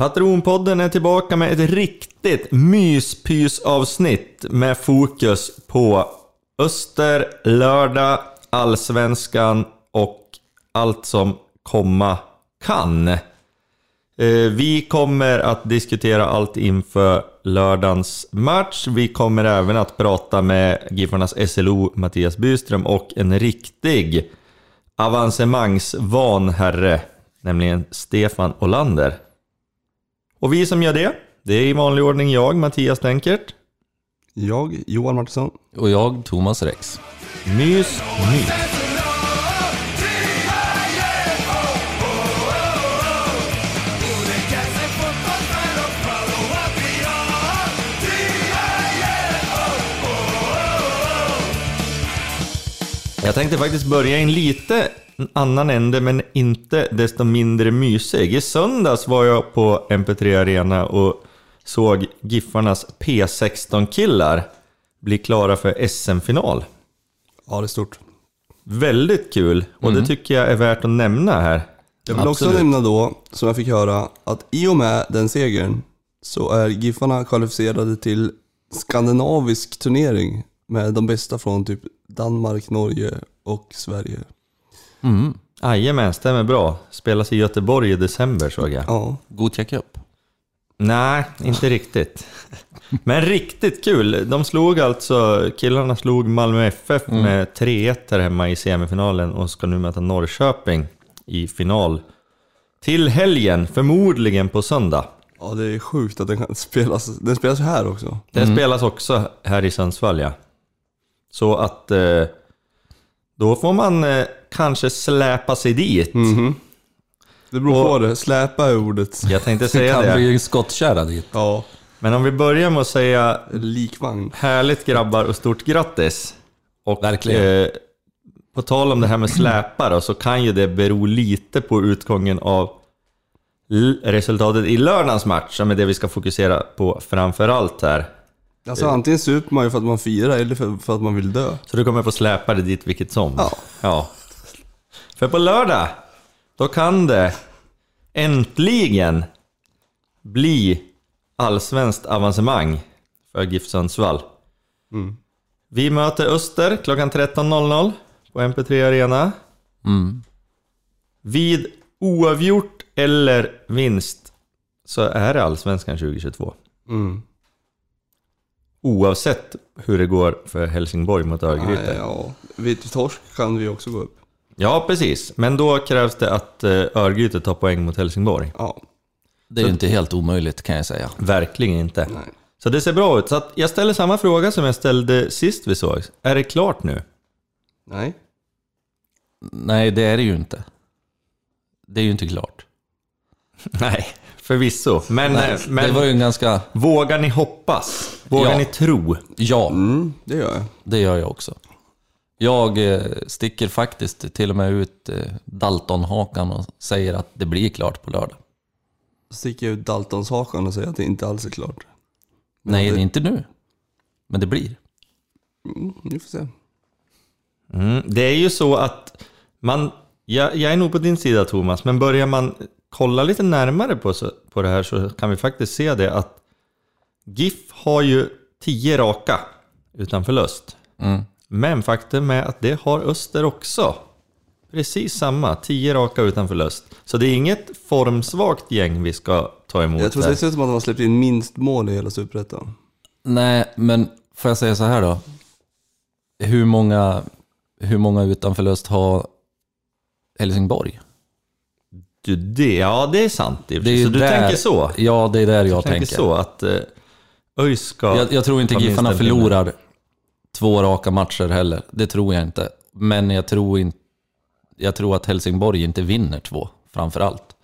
Patronpodden är tillbaka med ett riktigt myspysavsnitt med fokus på Öster, lördag, allsvenskan och allt som komma kan. Eh, vi kommer att diskutera allt inför lördagens match. Vi kommer även att prata med Giffarnas SLO Mattias Byström och en riktig avancemangsvan herre, nämligen Stefan Olander. Och vi som gör det, det är i vanlig ordning jag, Mattias Denkert. Jag, Johan Martinsson. Och jag, Thomas Rex. Mys, mys. Jag tänkte faktiskt börja i en lite annan ände, men inte desto mindre mysig. I söndags var jag på MP3 Arena och såg Giffarnas P16-killar bli klara för SM-final. Ja, det är stort. Väldigt kul, och det tycker jag är värt att nämna här. Jag vill också Absolut. nämna då, som jag fick höra, att i och med den segern så är Giffarna kvalificerade till skandinavisk turnering med de bästa från typ Danmark, Norge och Sverige. Mm. Jajamän, stämmer bra. Spelas i Göteborg i december såg jag. Ja, Gothia Cup. Nej, inte riktigt. Men riktigt kul. De slog alltså, killarna slog Malmö FF med 3-1 här hemma i semifinalen och ska nu möta Norrköping i final. Till helgen, förmodligen på söndag. ja det är sjukt att den kan spelas. Den spelas ju här också. Den spelas också här i Sundsvall ja. Så att eh, då får man eh, kanske släpa sig dit. Det beror Och- på det. Släpa är ordet. Jag tänkte Det säga kan det. bli skottkärra dit. Ja, Men om vi börjar med att säga likvagn. Härligt grabbar och stort grattis! Och Verkligen. Eh, på tal om det här med släpar då, så kan ju det bero lite på utgången av resultatet i lördagens match, som är det vi ska fokusera på framför allt här. Alltså antingen super man ju för att man firar eller för, för att man vill dö. Så du kommer få släpa dig dit vilket som. Ja. ja. För på lördag, då kan det äntligen bli allsvenskt avancemang för GIF Sundsvall. Vi möter Öster klockan 13.00 på MP3 Arena. Mm. Vid oavgjort eller vinst så är det allsvenskan 2022. Mm. Oavsett hur det går för Helsingborg mot Örgryte. ja. Vet vi torsk kan vi också gå upp. Ja, precis. Men då krävs det att eh, Örgryte tar poäng mot Helsingborg. Ja, Det är ju inte helt omöjligt kan jag säga. Verkligen inte. nej. Så det ser bra ut. Så att jag ställer samma fråga som jag ställde sist vi såg. Är det klart nu? Nej. Nej, det är det ju inte. Det är ju inte klart. Nej, förvisso. Men, Nej, eh, men Det var ju en ganska... vågar ni hoppas? Vågar Ja. ni tro? Ja, Mm, det gör jag. det gör jag också. Jag eh, sticker faktiskt till och med ut eh, Dalton-hakan och säger att det blir klart på lördag. Sticker jag ut Daltons hakan och säger att det inte alls är klart. Nej, det- det är inte nu. Men det blir. Mm, vi får se. Mm, det är ju så att man... Jag, jag är nog på din sida Thomas, men börjar man kolla lite närmare på, så, på det här så kan vi faktiskt se det att GIF har ju 10 raka utan förlust. Mm. Men faktum är att det har Öster också. Precis samma, 10 raka utan förlust. Så det är inget formsvagt gäng vi ska ta emot Jag tror det ser ut som att de har släppt in minst mål i hela Superettan. Nej, men får jag säga så här då? Hur många, hur många utan förlust har Helsingborg? Du, det, ja, det är sant Det är Så du där- tänker så? Ja, det är där jag tänker, tänker. så att eh, ÖIS ska... Jag, jag tror inte Giffarna förlorar två raka matcher heller. Det tror jag inte. Men jag tror, inte, jag tror att Helsingborg inte vinner två, framför allt.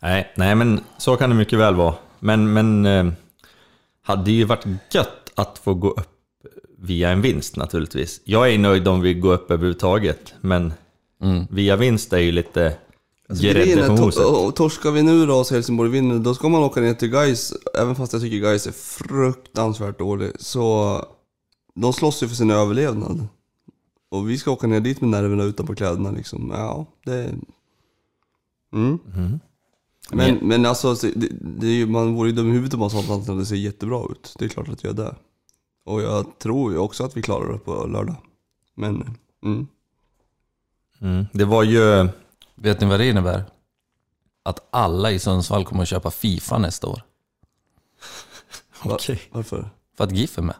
Nej, nej, men så kan det mycket väl vara. Men, men eh, hade ju varit gött att få gå upp via en vinst naturligtvis. Jag är nöjd om vi går upp överhuvudtaget, men Mm. via vinst är ju lite Alltså, grädde på to- moset. och torskar vi nu då så Helsingborg vinner, då ska man åka ner till Gais även fast jag tycker Gais är fruktansvärt dålig. Så de slåss ju för sin överlevnad. Och vi ska åka ner dit med nerverna utanpå kläderna liksom. Ja, det... Mm. Men, men alltså, så det, det ju, man vore ju dum i huvudet om man sa att alternativet ser jättebra ut. Det är klart att jag är det. Och jag tror ju också att vi klarar det på lördag. Men, mm. Mm. Det var ju... Vet ni vad det innebär? Att alla i Sundsvall kommer att köpa Fifa nästa år. Okej. Varför? För att GIF är med.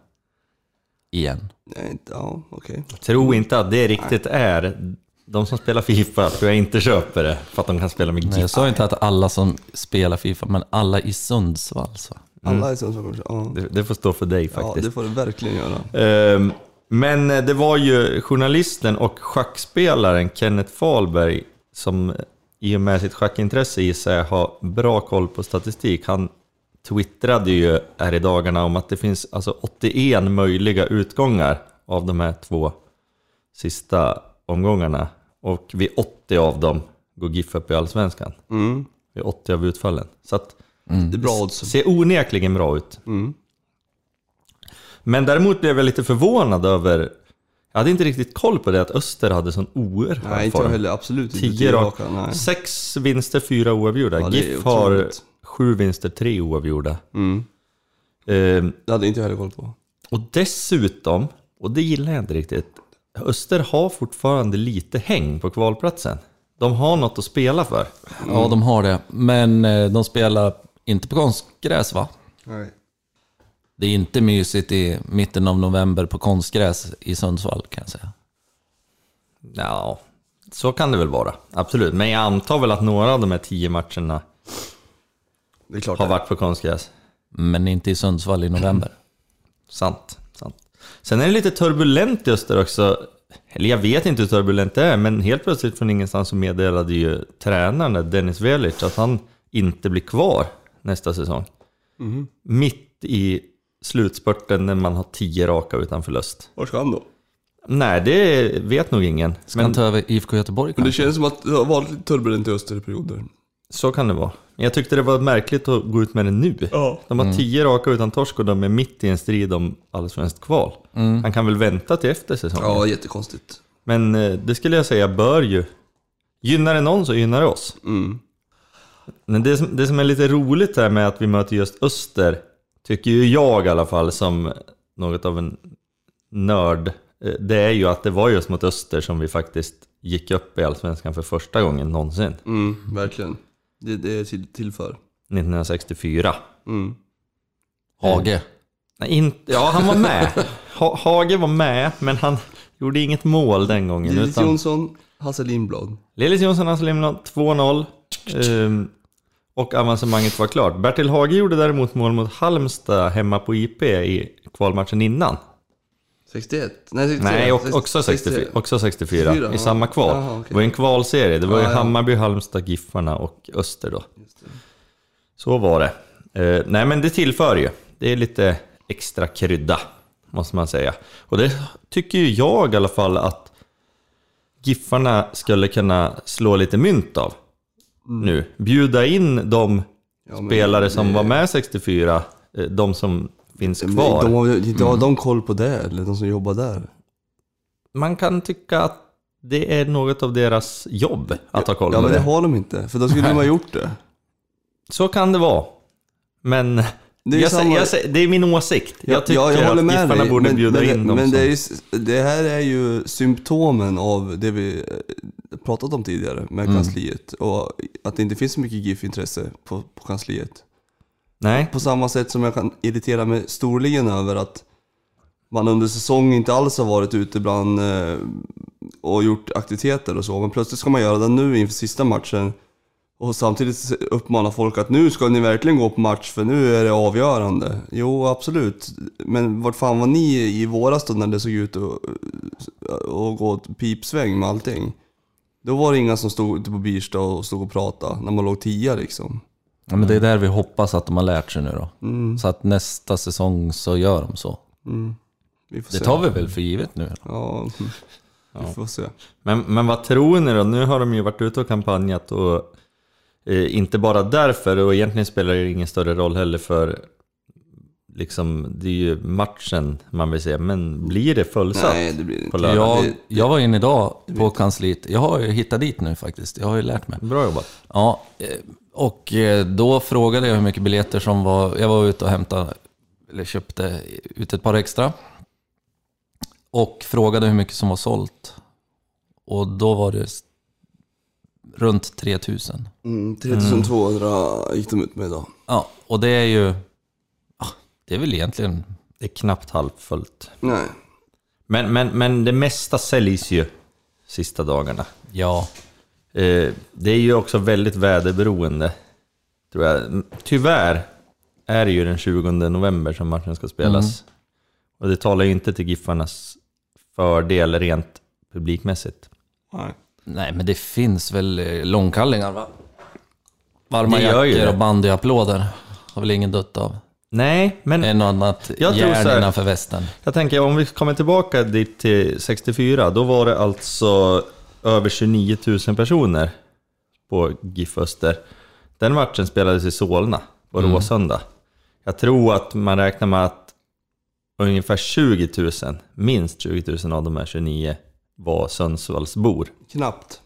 Igen. Nej, inte, ja, okej. Tro inte att det riktigt är... De som spelar Fifa tror jag inte köper det för att de kan spela med Nej, GIF. jag sa inte att alla som spelar Fifa, men alla i Sundsvall. Så. Alla i Sundsvall kommer ja. Det, det får stå för dig ja, faktiskt. det får du verkligen göra. Ehm, Men det var ju journalisten och schackspelaren Kenneth Fahlberg som i och med sitt schackintresse i sig har bra koll på statistik. Han twittrade ju här i dagarna om att det finns alltså 81 möjliga utgångar av de här två sista omgångarna. Och vid 80 av dem går GIF upp i Allsvenskan. Mm. Vid 80 av utfallen. Så att Det är bra odds. ser onekligen bra ut. Mm. Men däremot blev jag lite förvånad över, jag hade inte riktigt koll på det, att Öster hade sån oerhörd Nej, inte jag form. heller. Absolut inte. Tio raka. raka. Nej. Sex vinster, fyra oavgjorda. Ja, det är GIF har otroligt. sju vinster, tre oavgjorda. Mm. Ehm, Det hade inte jag heller koll på. och dessutom, och det gillar jag inte riktigt, Öster har fortfarande lite häng på kvalplatsen. De har något att spela för. Ja, de har det. Men eh, de spelar inte på konstgräs va? Nej. Det är inte mysigt i mitten av november på konstgräs i Sundsvall kan jag säga. Ja, så kan det väl vara. Absolut. Men jag antar väl att några av de här tio matcherna Det är klart har det. varit på konstgräs. Men inte i Sundsvall i november. Sant, sant. Sen är det lite turbulent i Öster också. Eller jag vet inte hur turbulent det är, men helt plötsligt från ingenstans så meddelade ju tränaren Dennis Velic att han inte blir kvar nästa säsong. Mitt i slutspurten när man har tio raka utan förlust. Var ska han då? Nej, det vet nog ingen. Ska han ta över IFK Göteborg Men det kanske? känns som att det har varit lite turbulent i Öster i perioder. Så kan det vara. Men Jag tyckte det var märkligt att gå ut med det nu. Ja. De har tio raka utan torsk och de är mitt i en strid om allsvenskt kval. Han kan väl vänta till efter säsongen. Ja, jättekonstigt. Men eh, det skulle jag säga bör ju... Gynnar det någon så gynnar det oss. Mm. Men det som, det som är lite roligt här med att vi möter just Öster, tycker ju jag i alla fall som något av en nörd, eh, det är ju att det var just mot Öster som vi faktiskt gick upp i Allsvenskan för första gången någonsin. Mm, verkligen. Det, det är till, till för. 1964. Mm. Hage. Nej, inte, ja, han var med. Ha, Hage var med, men han gjorde inget mål den gången. Lillis Utan Jonsson, Hasse Lindblad. Lillis Jonsson, Hasse Lindblad, 2-0. Ehm, och avancemanget var klart. Bertil Hage gjorde däremot mål mot Halmstad hemma på IP i kvalmatchen innan. 61? Nej, 63. Nej, och, också 64, också 64 i samma kval. Jaha, okej. Det var ju en kvalserie. Det var ju Ja, ja. Hammarby, Halmstad, Giffarna och Öster då. Så var det. Eh, nej, men det tillför ju. Det är lite extra krydda, måste man säga. Och det tycker ju jag i alla fall att Giffarna skulle kunna slå lite mynt av. Nu. Bjuda in de Mm. Ja, men spelare som det- var med 64, eh, de som finns Men kvar. De har, inte har de koll på det, eller de som jobbar där? Man kan tycka att det är något av deras jobb att ha koll Ja, på men det. det har de inte. För då skulle de ha gjort det. Så kan det vara. Men Det är jag, samma- jag det är min åsikt. Jag tycker ja, jag håller att Giffarna dig, borde men, bjuda men, in dem men det, s- det här är ju symptomen av det vi eh, pratat om tidigare med Mm. kansliet. Och att det inte finns så mycket GIF-intresse på, på kansliet. Nej, På samma sätt som jag kan irritera mig storligen över att man under säsong inte alls har varit ute bland eh, och gjort aktiviteter och så. Men plötsligt ska man göra det nu inför sista matchen. Och samtidigt uppmana folk att nu ska ni verkligen gå på match för nu är det avgörande. Jo, absolut. Men vart fan var ni i våras då när det såg ut att och gå åt pipsväng med allting? Då var det inga som stod ute på Birsta och stod och pratade när man låg tia liksom. Ja, men det är där vi hoppas att de har lärt sig nu då. Mm. Så att nästa säsong så gör de så. Vi får Det se. tar vi väl för givet nu. Ja, vi får se. men, men vad tror ni då? Nu har de ju varit ute och kampanjat och inte bara därför och egentligen spelar det ingen större roll heller för liksom, det är ju matchen man vill se. Men blir det fullsatt? Nej, det blir det på inte. lördag. Jag, jag var inne idag på kansliet. Jag har ju hittat dit nu faktiskt. Jag har ju lärt mig. Bra jobbat. Ja, eh, Och eh, då frågade jag hur mycket biljetter som var... Jag var ute och hämtade, eller köpte ut ett par extra. Och frågade hur mycket som var sålt. Och då var det runt 3000. Mm, 3200 gick de ut med idag. Ja, och det är ju... Det är väl egentligen... Det är knappt halvfullt. Nej. Men, men, men det mesta säljs ju sista dagarna. Ja, Eh, det är ju också väldigt väderberoende, tror jag. Tyvärr är det ju den 20 november som matchen ska spelas. Och det talar ju inte till Giffarnas fördel rent publikmässigt. Nej. Nej men det finns väl eh, långkallingar va? Varma jackor och bandyapplåder. Har väl ingen dött av. Nej, men En och annat Jag järn här- innanför västen. jag tänker om vi kommer tillbaka dit till 64, då var det alltså över 29 000 personer på GIF Öster. Den matchen spelades i Solna på Mm. Råsunda. Jag tror att man räknar med att ungefär 20 000, minst 20 000 av de här 29 var Sundsvallsbor. Knappt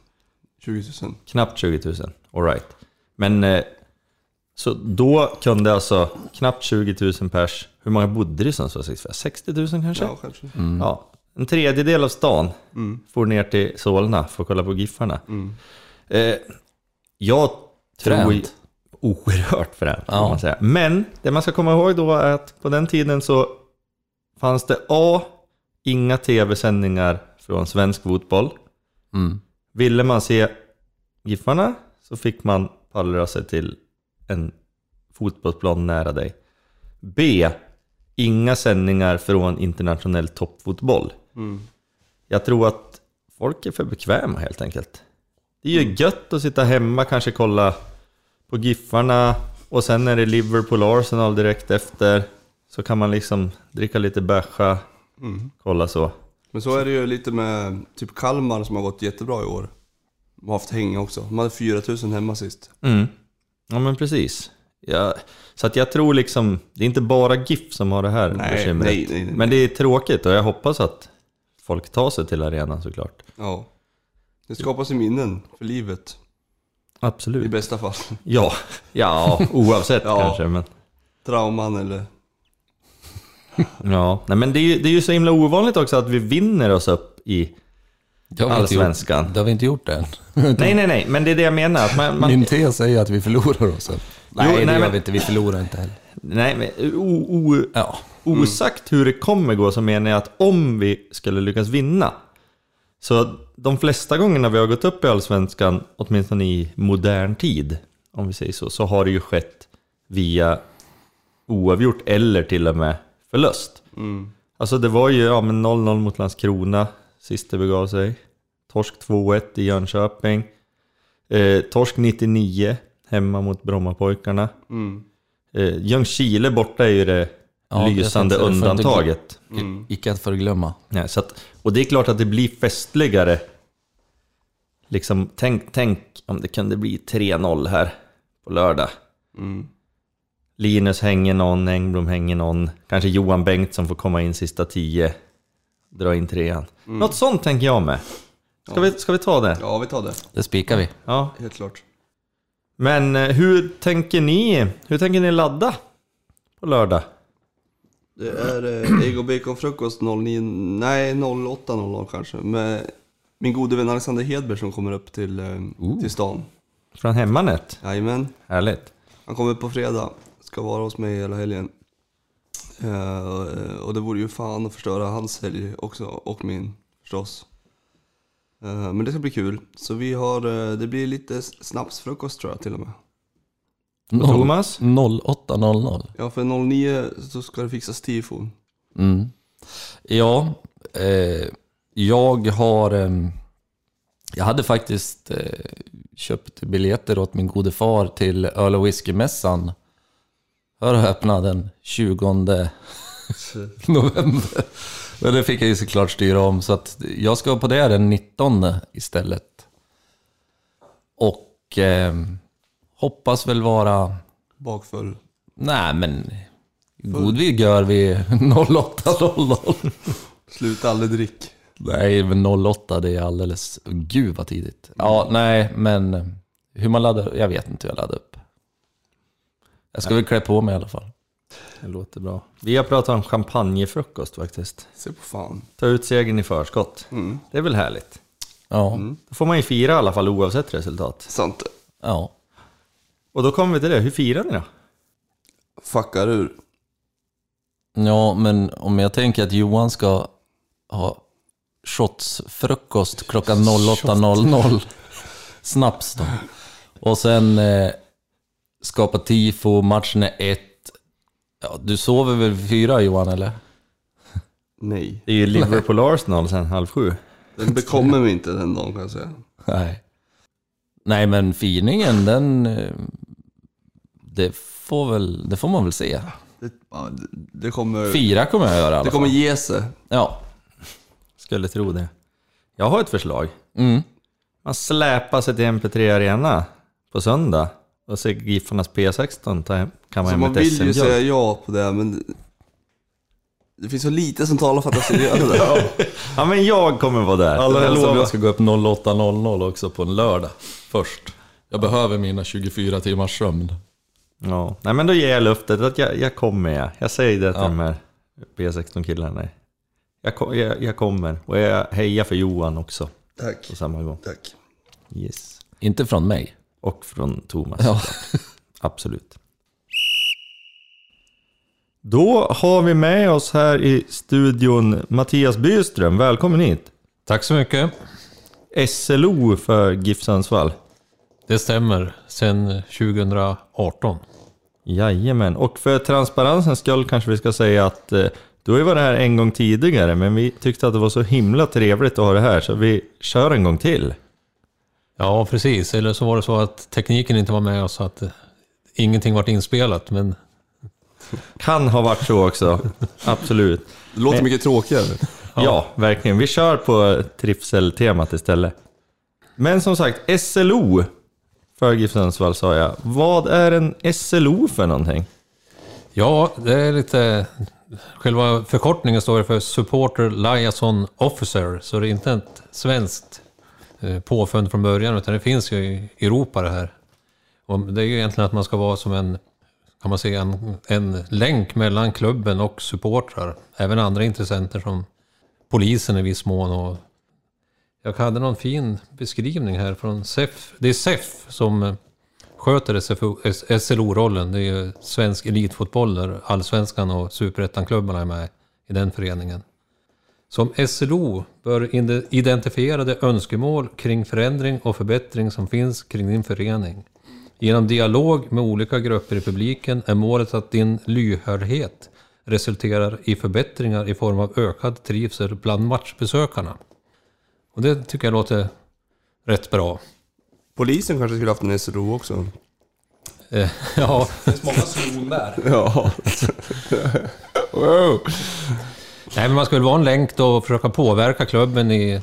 20 000. Knappt 20 000, alright. Men eh, så då kunde alltså knappt 20 000 pers, hur många bodde det i Sundsvall 64? 60 000 kanske? Ja, kanske. Ja, en tredjedel av stan Mm. for ner till Solna för att kolla på Giffarna. Mm. Eh, jag tror... Fränt. Oerhört fränt, kan Ja. man säga. Men det man ska komma ihåg då är att på den tiden så fanns det A. Inga tv-sändningar från svensk fotboll. Mm. Ville man se Giffarna så fick man pallra sig till en fotbollsplan nära dig. B. Inga sändningar från internationell toppfotboll. Mm. Jag tror att folk är för bekväma helt enkelt. Det är ju gött att sitta hemma, kanske kolla på Giffarna och sen är det Liverpool Arsenal direkt efter. Så kan man liksom dricka lite bärsa, Mm. kolla så. Men så är det ju lite med typ Kalmar som har gått jättebra i år. De har haft häng också. De hade 4000 hemma sist. Mm. Ja men precis. Ja, så att jag tror liksom, det är inte bara GIF som har det här Nej, bekymret. nej, nej, nej. Men det är tråkigt och jag hoppas att folk tar sig till arenan såklart. Ja. Det skapas ju minnen för livet. I Absolut. bästa fall. Ja, ja oavsett Ja. kanske. Men, Trauman eller... ja. Nej, men det, är, ju- det är ju så himla ovanligt också att vi vinner oss upp i... Det inte gjort- Allsvenskan. Det har vi inte gjort än. Nej, nej, nej, men det är det jag menar. Att man, man, Min tes är att vi förlorar oss. Nej, nej, det gör men- vi inte. Vi förlorar inte heller. nej, men o, o, Ja. osagt hur det kommer gå så menar jag att om vi skulle lyckas vinna så de flesta gångerna vi har gått upp i Allsvenskan, åtminstone i modern tid, om vi säger så, så har det ju skett via oavgjort eller till och med förlust. Mm. Alltså det var ju ja, men 0-0 mot Landskrona sist det begav sig. Torsk 2-1 i Jönköping. Eh, torsk 99 hemma mot Brommapojkarna. Mm. Eh, Ljungskile borta är ju det Ja, lysande det, undantaget. Mm. Icke att förglömma. Ja, så att, och det är klart att det blir festligare. Liksom, tänk, tänk om det kunde bli 3-0 här på lördag. Mm. Linus hänger någon, Engblom hänger någon. Kanske Johan Bengtsson får komma in sista tio. Dra in trean. Något sånt tänker jag med. Ska, vi, ska vi ta det? Ja, vi tar det. Det spikar vi. Ja. Helt klart. Men eh, hur tänker ni? Hur tänker ni ladda på lördag? Det är eh, ägg och baconfrukost 09, nej 08.00 kanske. Med min gode vän Alexander Hedberg som kommer upp till, eh, till stan. Från hemmanet? Jajamän. Härligt. Han kommer på fredag. Ska vara hos mig hela helgen. Eh, och det vore ju fan att förstöra hans helg också, och min förstås. Eh, men det ska bli kul. Så vi har, eh, det blir lite snapsfrukost tror jag till och med. Och Thomas? 08.00. Ja, för 09 så ska det fixas tifon. Mm. Ja, eh, jag har... ehm, jag hade faktiskt eh, köpt biljetter åt min gode far till öl och whiskymässan. Hör och öppna den 20 november. Men det fick jag ju såklart styra om, så att jag ska på det den 19 istället. Och ehm, hoppas väl vara... Bakfull. Nej, men god vigör vi 08.00. Sluta aldrig drick. Nej, men 08 det är alldeles... Gud vad tidigt. Ja, nej, men hur man laddar... Jag vet inte hur jag laddar upp. Jag ska väl klä på mig i alla fall. Det låter bra. Vi har pratat om champagnefrukost faktiskt. Se på fan. Ta ut segern i förskott. Mm. Det är väl härligt? Ja, Då får man ju fira i alla fall oavsett resultat. Sant. ja. Och då kommer vi till det, hur firar ni då? Fuckar ur. Ja, men om jag tänker att Johan ska ha shotsfrukost klockan 08.00. Snaps då. Och sen eh, skapa tifo, matchen är ett. Ja, du sover väl fyra Johan, eller? Nej. Det är ju Liverpool-Arsenal sen halv sju. Den bekommer mig inte den dagen kan jag säga. Nej. Nej, men firningen, den... Det får, väl, det får man väl se. Det, det- kommer... Fira kommer jag göra i alla Det kommer ge sig. Ja. Skulle tro det. Jag har ett förslag. Mm. Man släpar sig till MP3 Arena på söndag och ser Giffarnas P16 ta hem, kan Så man man hem ett vill ju säga ja på det, men... Det finns så lite som talar för att jag ska göra det. Ja men jag kommer vara där. Alla Jag lovar. jag ska gå upp 08.00 också på en lördag. Först. Jag behöver mina 24 timmars sömn. Ja, nej men då ger jag luftet att jag, jag kommer jag. Jag säger det till Ja. de här P16-killarna. Jag, jag, jag kommer. Och jag hejar för Johan också Tack. på samma gång. Tack. Yes. Inte från mig. Och från Thomas. Ja. Absolut. Då har vi med oss här i studion Mattias Byström. Välkommen hit. Tack så mycket. SLO för GIF Sundsvall. Det stämmer. Sen 2018. Jajamän, och för transparensens skull kanske vi ska säga att eh, du har ju varit här en gång tidigare, men vi tyckte att det var så himla trevligt att ha det här, så vi kör en gång till. Ja, precis. Eller så var det så att tekniken inte var med oss så att eh, ingenting vart inspelat. Men Kan ha varit så också, absolut. Det låter mycket tråkigare. Ja. verkligen. Vi kör på trivseltemat istället. Men som sagt, SLO för GIF Sundsvall sa jag. Vad är en SLO för någonting? ja, det är lite... Själva förkortningen står för Supporter Liaison Officer. Så det är inte ett svenskt Eh, påfund från början, utan det finns ju i Europa det här. Och det är ju egentligen att man ska vara som en, kan man säga, en, en länk mellan klubben och supportrar. Även andra intressenter som polisen i viss mån. Och jag hade någon fin beskrivning här från SEF. Det är SEF som eh, sköter SLO-rollen. Det är ju svensk elitfotboll där allsvenskan och superettan-klubbarna är med i den föreningen. Som SLO bör ide- identifiera de önskemål kring förändring och förbättring som finns kring din förening. Genom dialog med olika grupper i publiken är målet att din lyhördhet resulterar i förbättringar i form av ökad trivsel bland matchbesökarna. Och det tycker jag låter rätt bra. Polisen kanske skulle haft en SRO också. Eh, ja, Många slon där. Ja. wow. Nej, men man skulle vara en länk då och försöka påverka klubben i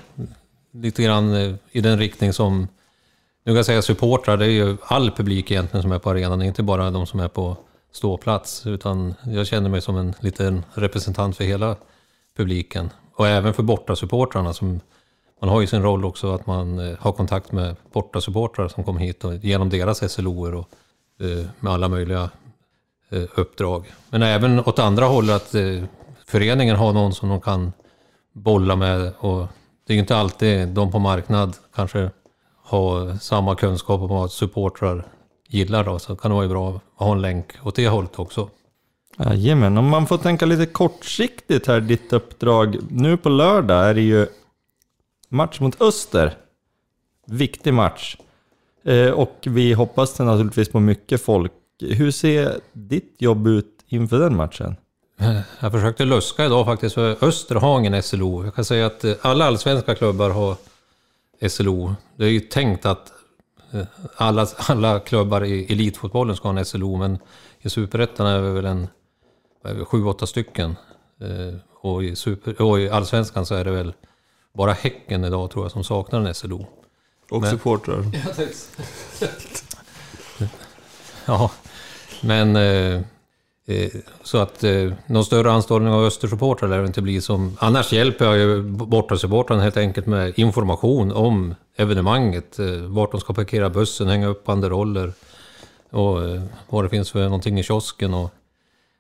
lite grann eh, i den riktning som... Nu kan jag säga supportrar, det är ju all publik egentligen som är på arenan, inte bara de som är på ståplats. Utan jag känner mig som en liten representant för hela publiken. Och även för bortasupportrarna som... Man har ju sin roll också att man eh, har kontakt med bortasupportrar som kommer hit och genom deras SLO och eh, med alla möjliga uppdrag. Men även åt andra hållet att föreningen har någon som de kan bolla med. Och det är ju inte alltid de på marknad kanske har samma kunskap om vad supportrar gillar då. Så kan det vara bra att ha en länk åt det hållet också. Jajamän, om man får tänka lite kortsiktigt här, ditt uppdrag. Nu på lördag är det ju match mot Öster. Viktig match. Eh, och vi hoppas naturligtvis på mycket folk. Hur ser ditt jobb ut inför den matchen? Jag försökte luska idag faktiskt, för Öster har ingen SLO. Jag kan säga att eh, alla allsvenska klubbar har SLO. Det är ju tänkt att eh, alla, alla klubbar i elitfotbollen ska ha en SLO, men i superettan är vi väl en sju, åtta stycken. Eh, Och i, super, och i allsvenskan så är det väl bara Häcken idag tror jag som saknar en SLO. Och Men- supportrar. Ja, men Eh, så att eh, någon större anstormning av Östersupportrar lär det inte bli som... Annars hjälper jag ju bortasupportrarna helt enkelt med information om evenemanget. Eh, vart de ska parkera bussen, hänga upp banderoller. och eh, vad det finns för någonting i kiosken. Och,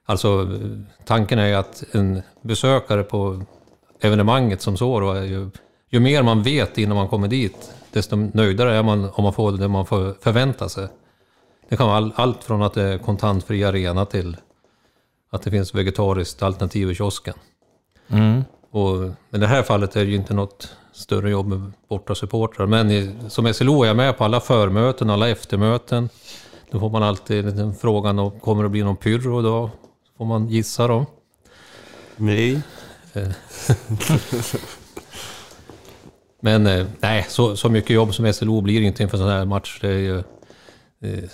alltså eh, tanken är ju att en besökare på evenemanget som så då är ju, ju mer man vet innan man kommer dit, desto nöjdare är man om man får det man förväntar sig. Det kan vara all, allt från att det är kontantfri arena till att det finns vegetariskt alternativ i kiosken. Mm. Och, men i det här fallet är det ju inte något större jobb med bortasupportrar. Men i, som SLO är jag med på alla förmöten, alla eftermöten. Då får man alltid en liten frågan om kommer det bli någon pyro då? får man gissa då. Nej. Men eh, nej, så, så mycket jobb som SLO blir inte inför en sån här match. Det är ju, eh,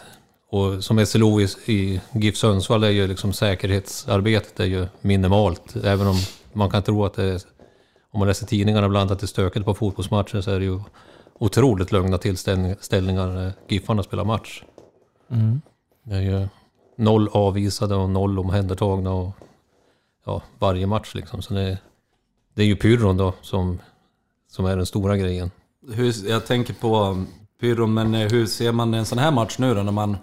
och som SLO i, i GIF Sundsvall är ju liksom säkerhetsarbetet är ju minimalt. Även om man kan tro att det är, om man läser tidningarna ibland att det är stökigt på fotbollsmatcher så är det ju otroligt lugna tillställningar när Giffarna spelar match. Det är ju noll avvisade och noll omhändertagna och ja, varje match liksom. Så det, det är ju pyron då som, som är den stora grejen. Hur, jag tänker på um, pyron, men eh, hur ser man en sån här match nu då när man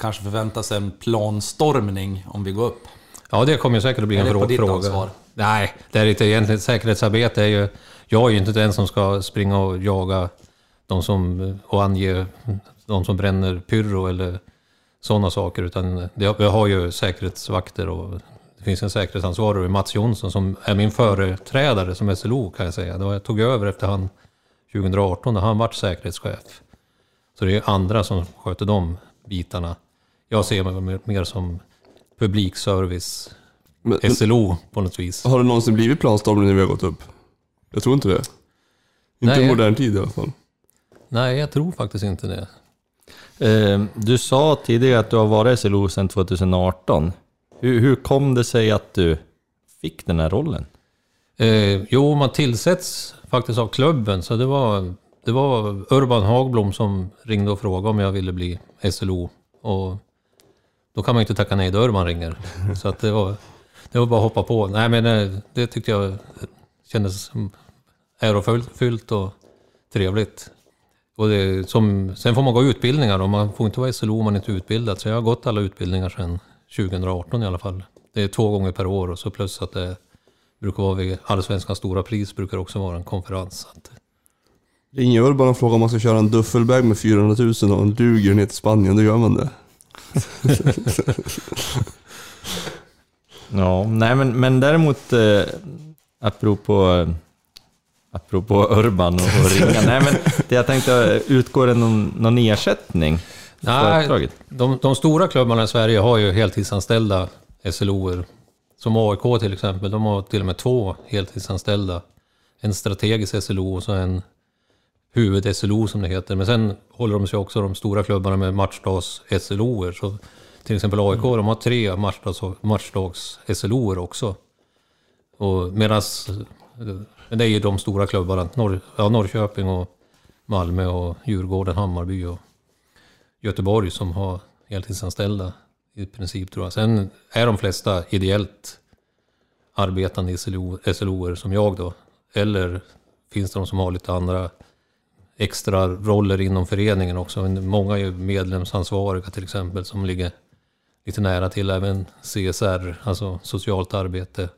kanske förväntar sig en planstormning om vi går upp? Ja, det kommer säkert att bli Är en det på ditt fråga. ansvar? Nej, det är inte egentligen säkerhetsarbete. Är ju, jag är ju inte den som ska springa och jaga de som, och ange de som bränner pyro eller sådana saker. Utan jag har ju säkerhetsvakter och det finns en säkerhetsansvarig, Mats Jonsson, som är min företrädare som SLO kan jag säga. Jag tog över efter han 2018 när han vart säkerhetschef. Så det är andra som sköter de bitarna. Jag ser mig mer- mer som publikservice, Men, men, SLO på något vis. har det någonsin blivit planstormning när vi har gått upp? Jag tror inte det. Inte Nej. i modern tid i alla fall. Nej, jag tror faktiskt inte det. Eh, Du sa tidigare att du har varit SLO sedan 2018. Hur, hur kom det sig att du fick den här rollen? Eh, jo, man tillsätts faktiskt av klubben, så det var, det var Urban Hagblom som ringde och frågade om jag ville bli SLO. Och då kan man ju inte tacka nej då Urban ringer. Så att det, var, det var bara att hoppa på. Nej, men eh, det tyckte jag kändes ärofyllt och trevligt. Och det, som, sen får man gå utbildningar och man får inte vara SLO om man inte är utbildad. Så jag har gått alla utbildningar sedan 2018 i alla fall. Det är två gånger per år och så plus att det brukar vara vid Allsvenskans stora pris brukar det också vara en konferens. Så att, Ringer Urban och frågar om man ska köra en duffelbag med 400 000 och en duger ner till Spanien, då gör man det. Ja, nej men, men däremot eh, apropå, apropå Urban och, och ringa. nej men det jag tänkte, utgår det någon, någon ersättning? Nej, de, de stora klubbarna i Sverige har ju heltidsanställda SLOer. Som AIK till exempel, de har till och med två heltidsanställda. En strategisk SLO och så en huvud-SLO som det heter. Men sen håller de sig också de stora klubbarna med matchdags-SLOer. Så till exempel AIK, de har tre matchdags-SLO-er också. Och medans, men det är ju de stora klubbarna, Norr, ja, Norrköping och Malmö och Djurgården, Hammarby och Göteborg som har heltidsanställda i princip tror jag. Sen är de flesta ideellt arbetande SLO-er som jag då. Eller finns det de som har lite andra extra roller inom föreningen också. Många är ju medlemsansvariga till exempel som ligger lite nära till även CSR, alltså socialt arbete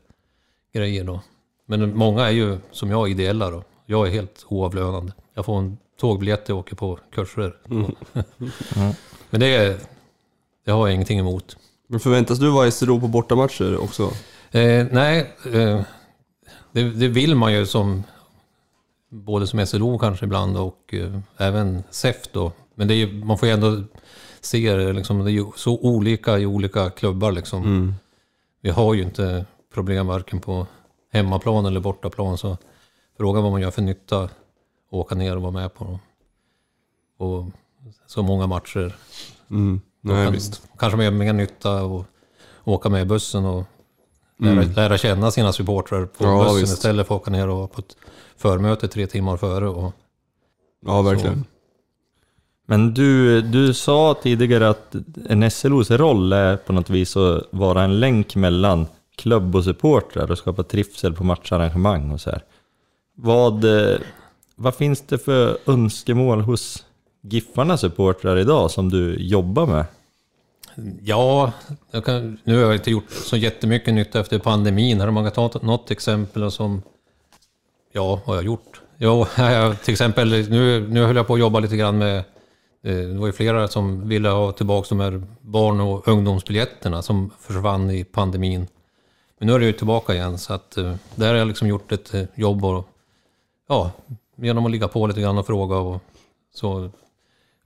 grejer då. Men många är ju som jag ideella då. Jag är helt oavlönad. Jag får en tågbiljett och åker på kurser. Men det, är- det har jag ingenting emot. Men förväntas du vara SRO på bortamatcher också? Eh, nej, eh, det, det vill man ju som både som SLO kanske ibland och eh, även SEF då. Men det är, ju- man får ju ändå se det, liksom, det är ju så olika i olika klubbar liksom. Vi har ju inte problem varken på hemmaplan eller bortaplan. Så frågan vad man gör för nytta att åka ner och vara med på och så många matcher. Mm. Nej, kan. Kanske med mer nytta och åka med bussen och lära, lära känna sina supportrar på Ja, bussen visst. istället för att åka ner och vara på ett förmöte tre timmar före. Och, Ja, verkligen. Men du, du sa tidigare att en SLOs roll är på något vis att vara en länk mellan klubb och supportrar och skapa trivsel på matcharrangemang och så här. Vad, vad finns det för önskemål hos Giffarnas supportrar idag som du jobbar med? Ja, jag kan, nu har jag inte gjort så jättemycket nytta efter pandemin. Här man kan ta något exempel som... Ja, har jag gjort? Jo, jag, till exempel, nu, nu höll jag på att jobba lite grann med... eh, Det var ju flera som ville ha tillbaka de här barn och ungdomsbiljetterna som försvann i pandemin. Men nu är det ju tillbaka igen, så att eh, där har jag liksom gjort ett eh, jobb och... Ja, genom att ligga på lite grann och fråga och så.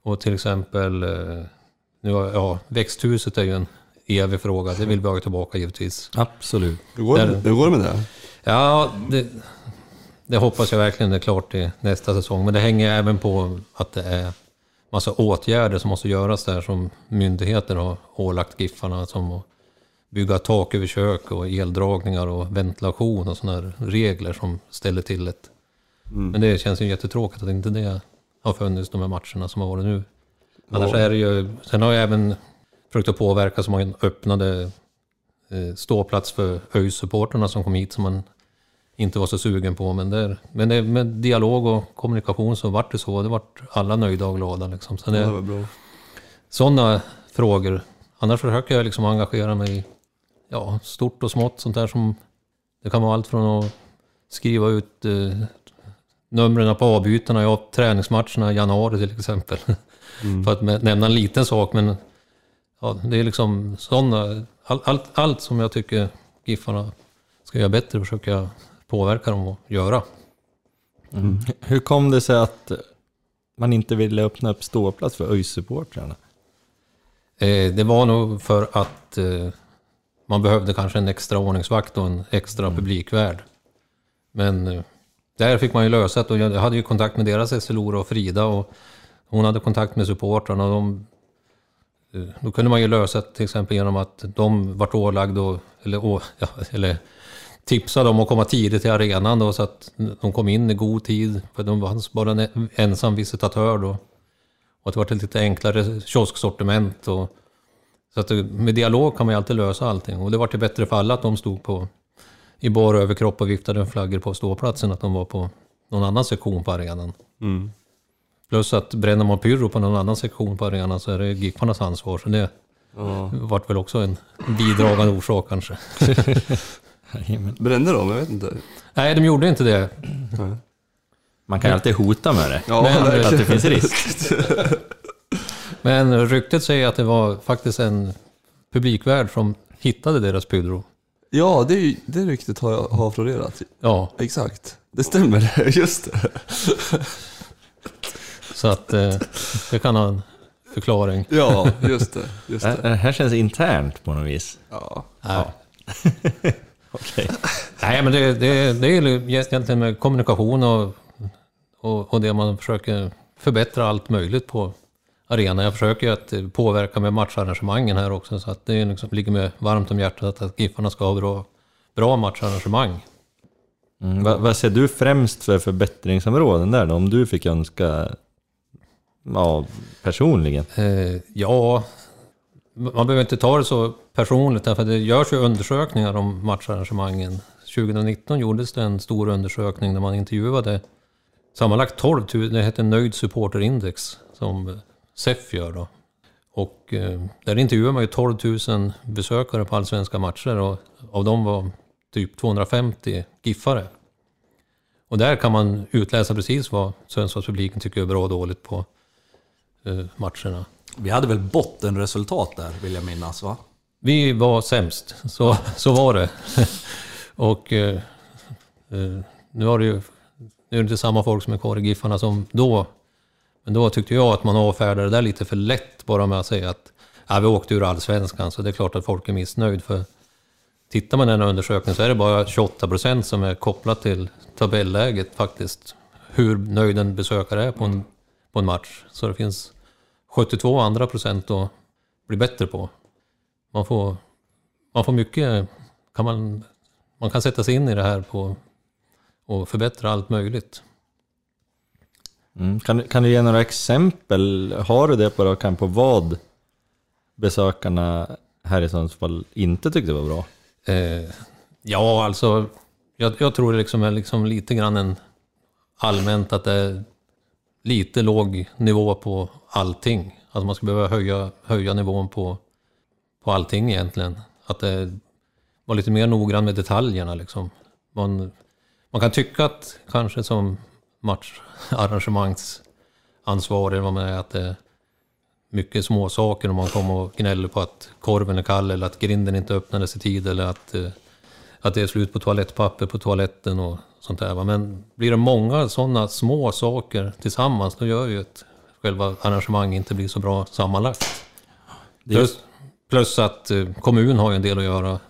Och till exempel... Nu, har- ja, växthuset är ju en evig fråga. Det vill vi ha tillbaka givetvis. Absolut. Hur går, det, Där- hur går det med det? Ja, det, det hoppas jag verkligen är klart till nästa säsong. Men det hänger även på att det är massa åtgärder som måste göras där som myndigheter har ålagt Giffarna. Som att bygga tak över kök och eldragningar och ventilation och sådana regler som ställer till det. Men det känns ju jättetråkigt att inte det har funnits de här matcherna som har varit nu. Annars är det ju... Sen har jag även försökt att påverka så man öppnade eh, ståplats för ÖIS-supporterna som kom hit som man inte var så sugen på. Men, där, men det, med dialog och kommunikation så vart det så. Det vart alla nöjda och glada. Liksom. Så Ja, det det, sådana frågor. Annars försöker jag liksom engagera mig i ja, stort och smått. Sånt där som... Det kan vara allt från att skriva ut eh, numren på avbytarna i träningsmatcherna i januari till exempel. För att med- nämna en liten sak, men ja, det är liksom sådana... All, allt, allt som jag tycker Giffarna ska göra bättre försöker jag påverka dem att göra. Hur kom det sig att man inte ville öppna upp ståplats för ÖIS-supportrarna? Eh, det var nog för att eh, man behövde kanske en extra ordningsvakt och en extra publikvärd. Men eh, där fick man ju lösa det och jag hade ju kontakt med deras SLO och Frida och hon hade kontakt med supportrarna och de, eh, då kunde man ju lösa det till exempel genom att de vart ålagda eller, å, ja, eller tipsade om att komma tidigt till arenan då så att de kom in i god tid för de var bara en ensam visitatör då. Och att det var ett lite enklare kiosksortiment. Och, så att med dialog kan man ju alltid lösa allting. Och det var till bättre för alla att de stod på, i bar överkropp och viftade flaggor på ståplatsen att de var på någon annan sektion på arenan. Mm. Plus att bränner man pyro på någon annan sektion på arenan så är det Giffarnas ansvar. Så det Ja. vart väl också en bidragande orsak kanske. Brände de? Jag vet inte. Nej, de gjorde inte det. Man kan ju alltid hota med det. Ja, Men- Att verkligen. det finns risk. Men ryktet säger att det var faktiskt en publikvärd som hittade deras pyro. ja det, är ju- det ryktet har, jag, har florerat. Ja, Exakt. Det stämmer, just det. så att eh, det kan ha en förklaring. Ja, just det. Just Det det. det här känns internt på något vis. Ja. Nej. Okej. Nej, men det, det, det är ju egentligen med kommunikation och, och, och det man försöker förbättra allt möjligt på arenan. Jag försöker ju att påverka med matcharrangemangen här också, så att det liksom ligger mig varmt om hjärtat att Giffarna ska ha bra, bra matcharrangemang. Mm, vad, vad ser du främst för förbättringsområden där då? Om du fick önska ja, personligen? Eh, ja, man behöver inte ta det så personligt, därför att det görs ju undersökningar om matcharrangemangen. 2019 gjordes det en stor undersökning där man intervjuade sammanlagt 12 000, det heter Nöjd Supporterindex, som eh, SEF gör då. Och eh, där intervjuar man ju 12 000 besökare på allsvenska matcher och av dem var typ 250 giffare. Och där kan man utläsa precis vad Sundsvallspubliken tycker är bra och dåligt på eh, matcherna. Vi hade väl bottenresultat där, vill jag minnas va? Vi var sämst, så, så var det. och eh, eh, nu har det ju, nu är det inte samma folk som är kvar i Giffarna som då. Men då tyckte jag att man avfärdade det där lite för lätt bara med att säga att ja, vi åkte ur allsvenskan, så det är klart att folk är missnöjd. För tittar man i den här undersökningen så är det bara 28 procent som är kopplat till tabelläget faktiskt. Hur nöjd en besökare är på en, på en match. Så det finns 72 andra procent att bli bättre på. Man får, man får mycket, kan man, man kan sätta sig in i det här på och förbättra allt möjligt. Mm. Kan, kan du ge några exempel? Har du det på rak på vad besökarna här i Sundsvall inte tyckte var bra? Eh, ja, alltså, jag, jag tror det liksom är liksom lite grann en allmänt att det är lite låg nivå på allting. Alltså man skulle behöva höja, höja nivån på på allting egentligen. Att det var lite mer noggrann med detaljerna liksom. Man, man kan tycka att kanske som matcharrangemangsansvarig var med att det är mycket små saker om man kommer och gnäller på att korven är kall eller att grinden inte öppnades i tid eller att, eh, att det är slut på toalettpapper på toaletten och sånt där. Men blir det många sådana små saker tillsammans då gör ju att själva arrangemanget inte blir så bra sammanlagt. Plus, plus att eh, kommunen har ju en del att göra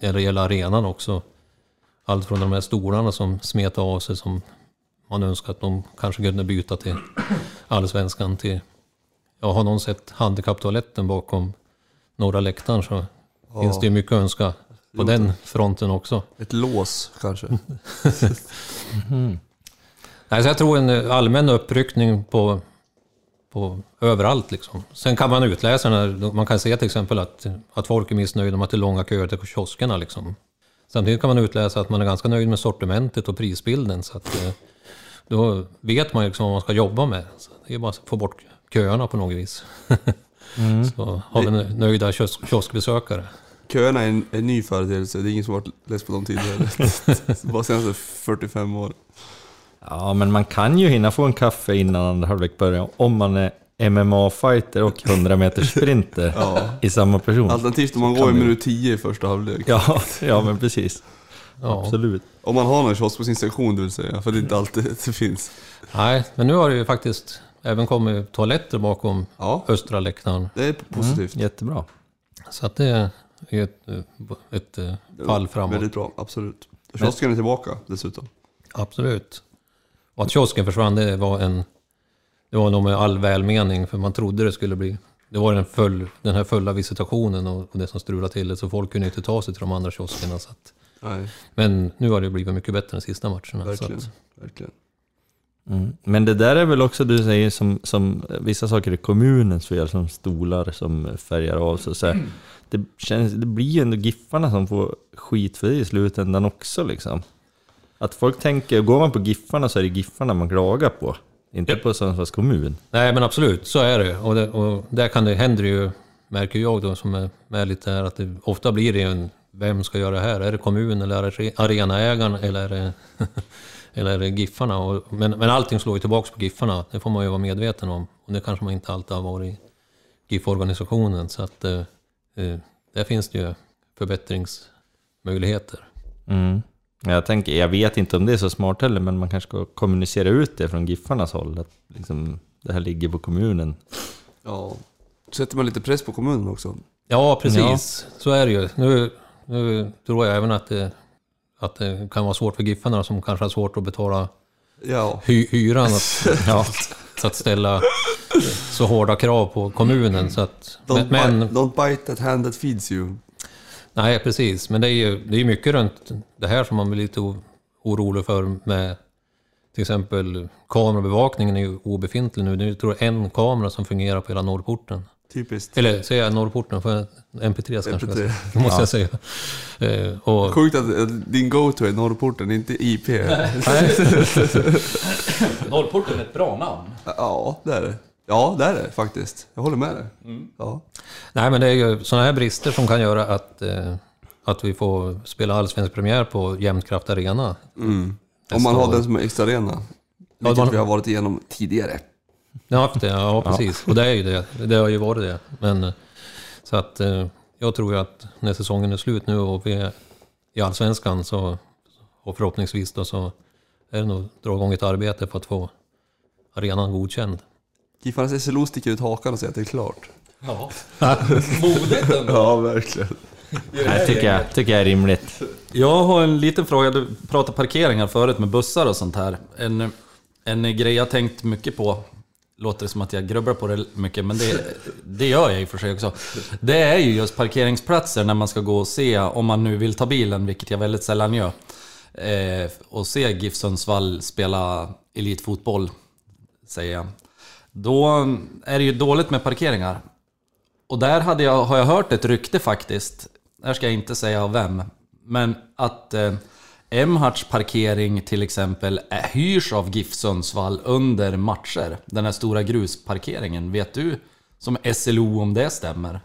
när det gäller arenan också. Allt från de här stolarna som smetar av sig som man önskar att de kanske kunde byta till allsvenskan till... Ja, har någon sett handikapptoaletten bakom norra läktaren så finns det ju mycket att önska på den fronten också. Ett lås kanske. Nej, så jag tror en eh, allmän uppryckning på, på överallt. Liksom. Sen kan man utläsa, när, man kan se till exempel att, att folk är missnöjda med att det är långa köer till kioskerna. Liksom. Samtidigt kan man utläsa att man är ganska nöjd med sortimentet och prisbilden. Så att, eh, då vet man liksom vad man ska jobba med. Så det är bara att få bort köerna på något vis. Så har vi nöjda kiosk, kioskbesökare. Köerna är en, en ny företeelse, det är ingen som varit less på dem tidigare. Bara senaste 45 år. Ja, men man kan ju hinna få en kaffe innan andra halvlek börjar om man är MMA-fighter och 100 meters sprinter Ja. i samma person. Alternativt om man går i minut 10 i första halvlek. Ja, ja, men precis. Ja. Absolut. Om man har någon kiosk på sin sektion det vill säga, för det är inte alltid det finns. Nej, men nu har det ju faktiskt även kommit toaletter bakom Ja, östra läktaren. det är positivt. Jättebra. Så att det är ett, ett, eh, fall framåt. Väldigt bra, absolut. Kiosken är tillbaka dessutom. Absolut. Och att kiosken försvann, det var en... Det var nog med all välmening, för man trodde det skulle bli... Det var den, full, den här fulla visitationen och, och det som strulade till det, så folk kunde inte ta sig till de andra kioskerna. Så att, Nej, men nu har det blivit mycket bättre de sista matcherna. Så verkligen. att, verkligen. Mm. Men det där är väl också du säger som, som vissa saker är kommunens fel, som stolar som färgar av sig. Så här, det, känns, det blir ju ändå Giffarna som får skit för det i slutändan också liksom. Att folk tänker, går man på Giffarna så är det Giffarna man klagar på. Inte Ja. på Sundsvalls kommun. nej men absolut, så är det. Och, det, och där kan det, händer ju, märker jag då som är med lite här, att det, ofta blir det en... Vem ska göra det här? Är det kommun eller är det arenaägaren eller är det, eller är det Giffarna? Och, men, men allting slår ju tillbaka på Giffarna, det får man ju vara medveten om. Och det kanske man inte alltid har varit i GIF-organisationen. Så att eh, eh, där finns det ju förbättringsmöjligheter. Mm. Jag, tänker, jag vet inte om det är så smart heller, men man kanske ska kommunicera ut det från Giffarnas håll. Att liksom, det här ligger på kommunen. Ja. Sätter man lite press på kommunen också. Ja, precis. Så är det ju. Nu, nu tror jag även att det, att det kan vara svårt för Giffarna som kanske har svårt att betala Ja. hy, hyran. Att, ja, att ställa så hårda krav på kommunen. Så att, Don't, men, men, bite, don't bite that hand that feeds you. Nej, precis. Men det är ju det är mycket runt det här som man blir lite orolig för med till exempel kamerabevakningen är ju obefintlig nu. Det är ju, tror jag en kamera som fungerar på hela norrporten. Typiskt. Eller säger jag norrporten? Jag MP3 kanske? jag MP3. säga. Det måste jag säga. Eh, och, Sjukt att att din go-to är Norrporten, inte IP. Norrporten är ett bra namn. ja, det är det. Ja, det är det faktiskt. Jag håller med dig. Ja. nej, men det är ju sådana här brister som kan göra att, eh, att vi får spela allsvensk premiär på Jämtkraft Arena. Mm. Om man har år. den som är extra arena. Ja, Vilket man- vi har varit igenom tidigare. Har haft det, ja precis. Och det är ju det. Det har ju varit det. Men, eh, så att eh, jag tror ju att när säsongen är slut nu och vi är i Allsvenskan så, och förhoppningsvis då så är det nog dra igång ett arbete för att få arenan godkänd. Giffarnas SLO sticker ut hakan och säger att det är klart. Ja. Modigt ändå. Ja, verkligen. Det tycker jag, tycker jag är rimligt. Jag har en liten fråga. Du pratade parkeringar förut med bussar och sånt här. En, en grej jag tänkt mycket på, låter det som att jag grubblar på det mycket, men det, det gör jag i och för sig också. Det är ju just parkeringsplatser när man ska gå och se, om man nu vill ta bilen, vilket jag väldigt sällan gör, eh, och se GIF Sundsvall spela elitfotboll, säger jag. Då är det ju dåligt med parkeringar. Och där hade jag, har jag hört ett rykte faktiskt, här ska jag inte säga av vem, men att eh, Emharts parkering till exempel är, hyrs av GIF Sundsvall under matcher. Den här stora grusparkeringen. Vet du som SLO om det stämmer?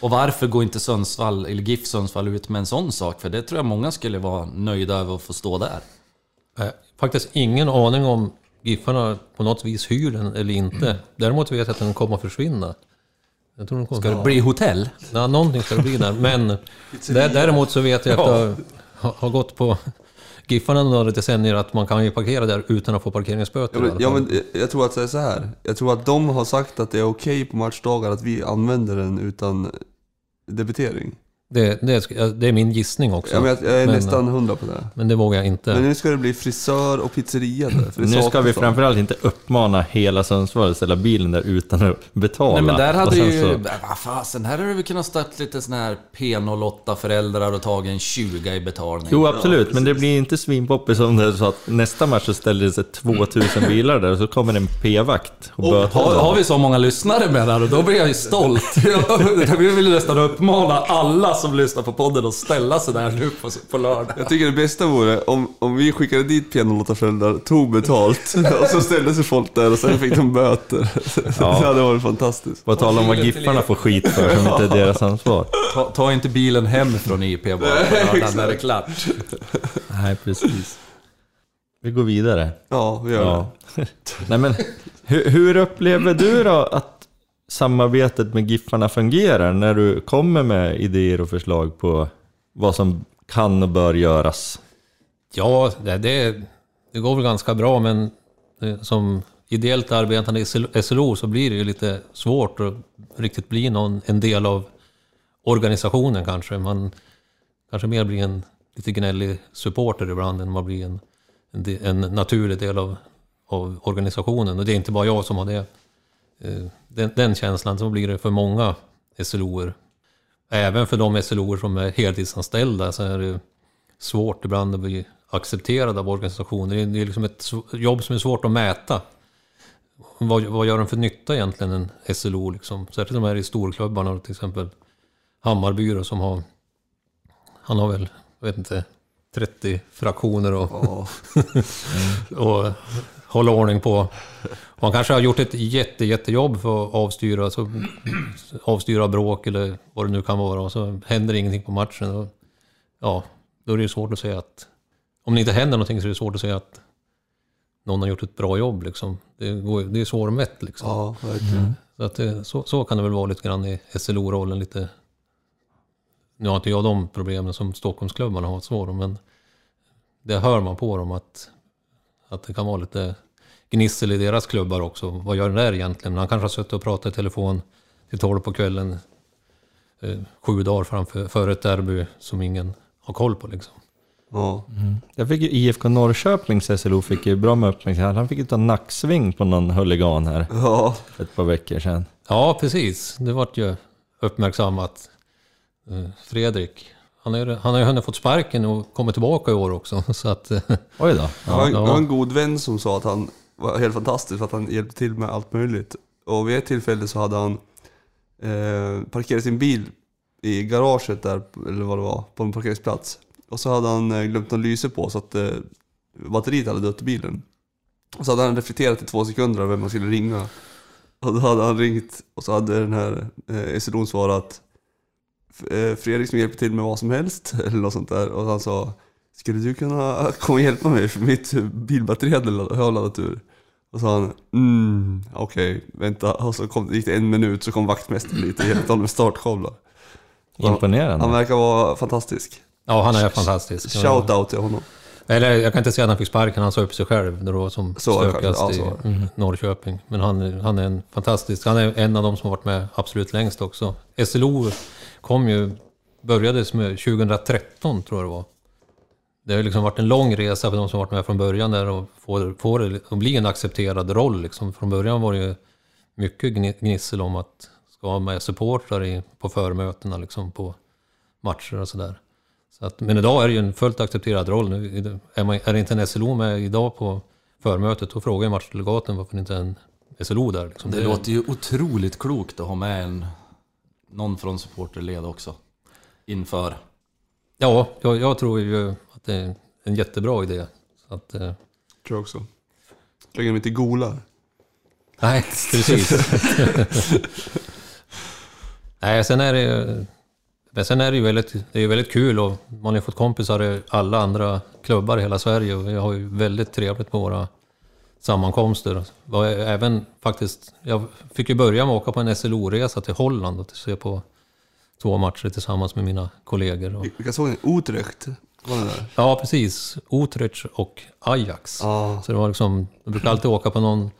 Och varför går inte Sundsvall, eller GIF Sundsvall ut med en sån sak? För det tror jag många skulle vara nöjda över att få stå där. Eh, Faktiskt ingen aning om Giffarna på något vis hyr den eller inte. Däremot vet jag att den kommer att försvinna. Jag tror den kommer Ska det bli hotell? Ja, någonting ska det bli där. Men där, däremot så vet jag att jag har, gått på Giffarna några decennier att man kan ju parkera där utan att få parkeringsböter. Ja men, ja, men jag tror att det är så här. Jag tror att de har sagt att det är okej på matchdagar att vi använder den utan debitering. Det, det, det är min gissning också. Ja, men jag, jag är Men- nästan hundra på det. Men det vågar jag inte. Men nu ska det bli frisör och pizzeria där. Nu ska vi framförallt inte uppmana hela Sundsvall att ställa bilen där utan att betala. Nej men där Och hade sen ju... så- Vad fasen, här hade vi kunnat stött lite såna här P08-föräldrar och tagit en 20 i betalning. Jo absolut, men det blir inte svinpoppis om det är så att nästa match så ställer det sig 2000 bilar där och så kommer en p-vakt och böter Har, har vi så många lyssnare menar du? Då blir jag ju stolt. Jag vill nästan uppmana alla som lyssnar på podden att ställa sig där nu på, på lördag. Jag tycker det bästa vore om, om vi skickade dit pianolåtarföräldrar, tog betalt och så ställde sig folk där och sen fick de böter. Det hade varit fantastiskt. På tal om vad Giffarna får skit för som inte är deras ansvar. Ta, ta inte bilen hem från IP bara på lördagen när det är klart. Nej, precis. Vi går vidare. Ja, vi gör det. Ja. Nej, men, hur, hur upplever du då att samarbetet med Giffarna fungerar när du kommer med idéer och förslag på vad som kan och bör göras? Ja, det, det, det går väl ganska bra men eh, som ideellt arbetande i SLO så blir det ju lite svårt att riktigt bli någon, en del av organisationen kanske. Man kanske mer blir en lite gnällig supporter ibland än man blir en, en, en naturlig del av, av organisationen. Och det är inte bara jag som har det. Eh, Den, den känslan, så blir det för många SLOer. Även för de SLOer som är heltidsanställda så är det svårt ibland att bli accepterad av organisationer. Det är- liksom ett jobb som är svårt att mäta. Vad, vad gör den för nytta egentligen, en SLO? Liksom? Särskilt de här i storklubbarna, till exempel Hammarby då, som har... Han har väl, jag vet inte, 30 fraktioner och, Ja. och hålla ordning på. Och han kanske har gjort ett jätte, jättejobb för att avstyra, alltså, avstyra bråk eller vad det nu kan vara. Och så händer ingenting på matchen. Och, ja, då är det ju svårt att säga att... Om det inte händer någonting så är det svårt att säga att någon har gjort ett bra jobb. Liksom. Det, går, det är svårmätt. Liksom. ja, verkligen. Så, att det, så, så kan det väl vara lite grann i SLO-rollen. Lite. Nu har inte jag de problemen som Stockholmsklubbarna har svåra, men det hör man på dem att, att det kan vara lite gnissel i deras klubbar också. Vad gör den där egentligen? Han kanske har suttit och pratat i telefon till tolv på kvällen eh, sju dagar framför, före ett derby som ingen har koll på. Liksom. Ja. Jag fick ju IFK Norrköpings SLO fick ju bra med uppmärksamhet. Han fick ju ta nacksving på någon huligan här ja. ett par veckor sedan. Ja, precis. Det vart ju uppmärksammat. Eh, Fredrik, han har ju han har ju hunnit fått sparken och kommit tillbaka i år också. Så att, eh, Oj då. Jag har, en, Ja. jag har en god vän som sa att han var helt fantastisk för att han hjälpte till med allt möjligt. Och vid ett tillfälle så hade han eh, parkerat sin bil i garaget där, eller vad det var, på en parkeringsplats. Och så hade han eh, glömt någon lyse på så att eh, batteriet hade dött i bilen. Och så hade han reflekterat i två sekunder över vem man skulle ringa. Och då hade han ringt och så hade den här eh, SLO'n svarat "F- eh, Fredrik som hjälper till med vad som helst, eller något sånt där. Och han sa skulle du kunna komma och hjälpa mig för mitt bilbatteri har laddat ur? Och så sa han, mm, okej, vänta. Och så kom, gick det en minut så kom vaktmästaren dit och hjälpte honom med startkablar. Imponerande. Han verkar vara fantastisk. ja, han är fantastisk. Shout out till honom. Eller jag kan inte säga att han fick sparken, han sa upp sig själv när det var som Så stökigast ja, i mm, Norrköping. Men han, han är en fantastisk, han är en av de som har varit med absolut längst också. SLO kom ju, började med 2013 tror jag det var. Det har liksom varit en lång resa för de som varit med från början där och får, får det att bli en accepterad roll. Liksom. Från början var det ju mycket gnissel om att ska ha med supportrar i, på förmötena liksom, på matcher och sådär. Så att, men idag är det ju en fullt accepterad roll. Nu, är, man, är det inte en SLO med idag på förmötet, då frågar ju matchdelegaten varför det inte är en SLO där. Liksom. Det låter ju otroligt klokt att ha med en, någon från supporterled också. Inför. Ja, jag, jag tror ju att det är en jättebra idé. Så att, eh, Tror jag också. Lägger dem inte golar. nej, precis. Nej, sen är det men sen är det ju väldigt, det är ju väldigt kul och man har fått kompisar i alla andra klubbar i hela Sverige och vi har ju väldigt trevligt på våra sammankomster. Och även faktiskt, jag fick ju börja med att åka på en SLO-resa till Holland och se på två matcher tillsammans med mina kollegor. Vilka såg ni? Utrecht? Var ja, precis. Utrecht och Ajax. Ja. Så det var liksom, jag brukar alltid åka på någon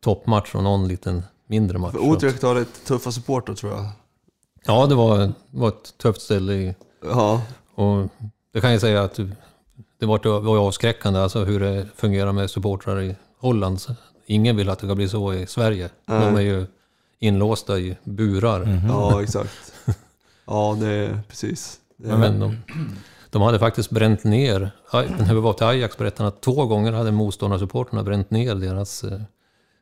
toppmatch och någon liten mindre match. För Utrecht har rätt tuffa supportrar tror jag. Ja, det var, var ett tufft ställe i, Ja. Och det kan jag säga att det var, det var ju avskräckande alltså hur det fungerar med supportrar i Holland. Ingen vill att det ska bli så i Sverige. De är ju inlåsta i burar. Ja, exakt. Ja, det är precis. Det är, Men de, de hade faktiskt bränt ner, när vi var till Ajax berättade att två gånger hade motståndarsupportrarna bränt ner deras eh,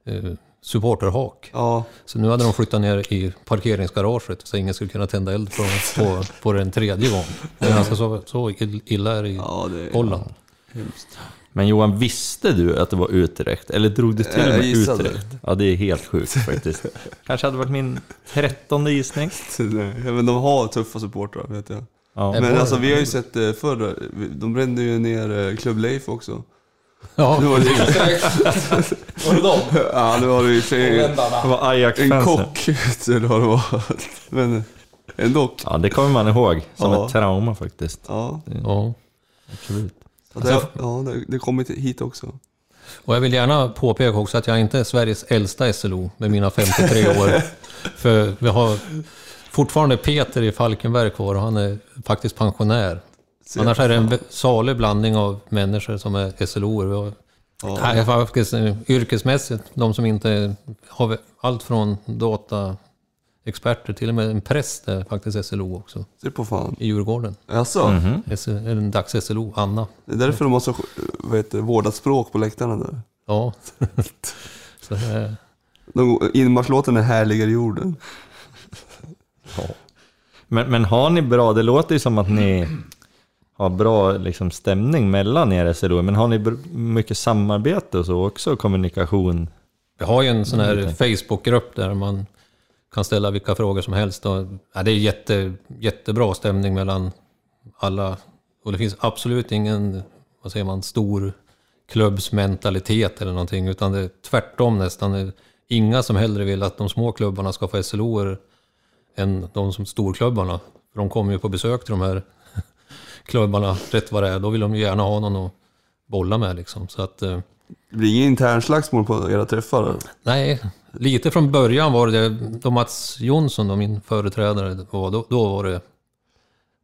eh, supporterhak. ja, Så nu hade de flyttat ner i parkeringsgaraget så ingen skulle kunna tända eld på, på, på den tredje gången. Men alltså så, så illa är det i ja, det är Holland. hemskt. Men Johan, visste du att det var Utrecht? Eller drog du till Jag med. Utrecht? Ja, det är helt sjukt faktiskt. Kanske hade varit min trettonde gissning. Nej, Men de har tuffa supportrar vet jag. Ja. Men alltså vi har ju sett det förr, de brände ju ner eh, Club Leif också. Ja, Nu var det, Var det dem? ja, nu var det ju i och för sig Det var en Ajax-fansen. kock, eller vad det var. Men ändå. Ja, det kommer man ihåg som Ja. ett trauma faktiskt. Ja, ja. Absolut. ja, det, ja det, det hit också. Och jag vill gärna påpeka också att jag inte är Sveriges äldsta SLO med mina 53 år. För vi har fortfarande Peter i Falkenberg kvar och han är faktiskt pensionär. Så- Annars är det en salig blandning av människor som är SLO. Vi har, Ja. Nej, faktiskt, eh, yrkesmässigt, de som inte har allt från dataexperter till och med en präst är faktiskt SLO också Se på fan. i Djurgården. Alltså, Mhm. S- En dags-SLO, Anna. det är därför de har så vårdat språk på läktarna där. Ja. Så De, inmarschlåten är härligare jorden. Men, men har ni bra, det låter ju som att ni har bra liksom, stämning mellan er SLO, men har ni mycket samarbete och så också, kommunikation? Vi har ju en sån här Facebookgrupp där man kan ställa vilka frågor som helst. Och, ja, det är jätte, jättebra stämning mellan alla. Och det finns absolut ingen, vad säger man, stor klubbsmentalitet eller någonting. Utan det är tvärtom nästan. Är inga som hellre vill att de små klubbarna ska få SLOer än de som storklubbarna. För de kommer ju på besök till de här klubbarna rätt vad det är. Då vill de ju gärna ha någon att bolla med liksom. Så att... eh, Det blir ingen internslagsmål på era träffar? Nej, lite från början var det, då Mats Jonsson, då min företrädare, var, då, då, var det,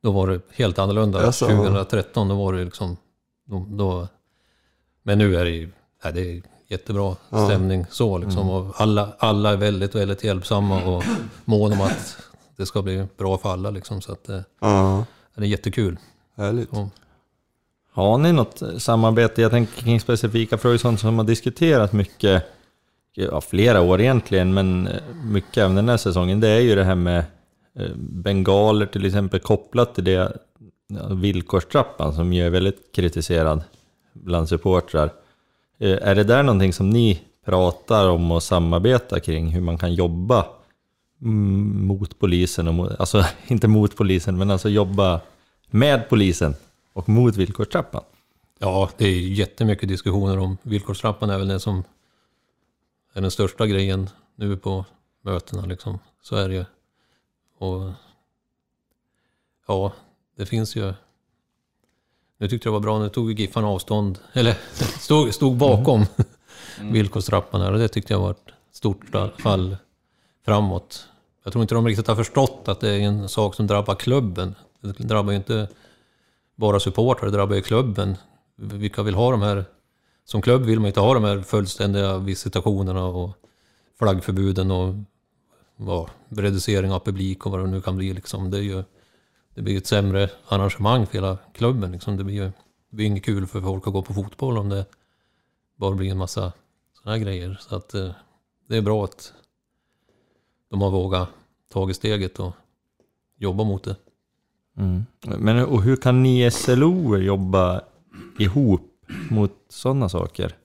då var det helt annorlunda. Jaså? 2013, då var det liksom, då, då, men nu är det ju, nej, det är jättebra Ja. stämning så liksom. Och alla, alla är väldigt, väldigt hjälpsamma och mån om att det ska bli bra för alla liksom. Så att, eh, Ja, det är jättekul. Härligt. Och, Har ni något samarbete, jag tänker kring specifika frågor, sånt som har diskuterat mycket, ja, flera år egentligen, men eh, mycket även den här säsongen, det är ju det här med eh, bengaler till exempel kopplat till det, ja, villkorstrappan som ju är väldigt kritiserad bland supportrar. Eh, Är det där någonting som ni pratar om och samarbetar kring, hur man kan jobba mm, mot polisen, och mot, alltså inte mot polisen, men alltså jobba med polisen och mot villkorstrappan? Ja, det är jättemycket diskussioner om villkorstrappan är väl det som är den största grejen nu på mötena liksom. Så är det ju. Och ja, det finns ju. Nu tyckte jag det var bra, nu tog Giffan avstånd, eller stod, stod bakom villkorstrappan här och det tyckte jag var ett stort fall framåt. Jag tror inte de riktigt har förstått att det är en sak som drabbar klubben. Det drabbar ju inte bara supportrar, det drabbar ju klubben. Vilka vill ha de här... Som klubb vill man inte ha de här fullständiga visitationerna och flaggförbuden och Ja, reducering av publik och vad det nu kan bli. Liksom. Det, är ju, det blir ju ett sämre arrangemang för hela klubben. Liksom. Det blir ju det blir inget kul för folk att gå på fotboll om det bara blir en massa sådana här grejer. Så att eh, det är bra att de har vågat ta steget och jobba mot det. Mm. Men och hur kan ni SLO jobba ihop mot sådana saker?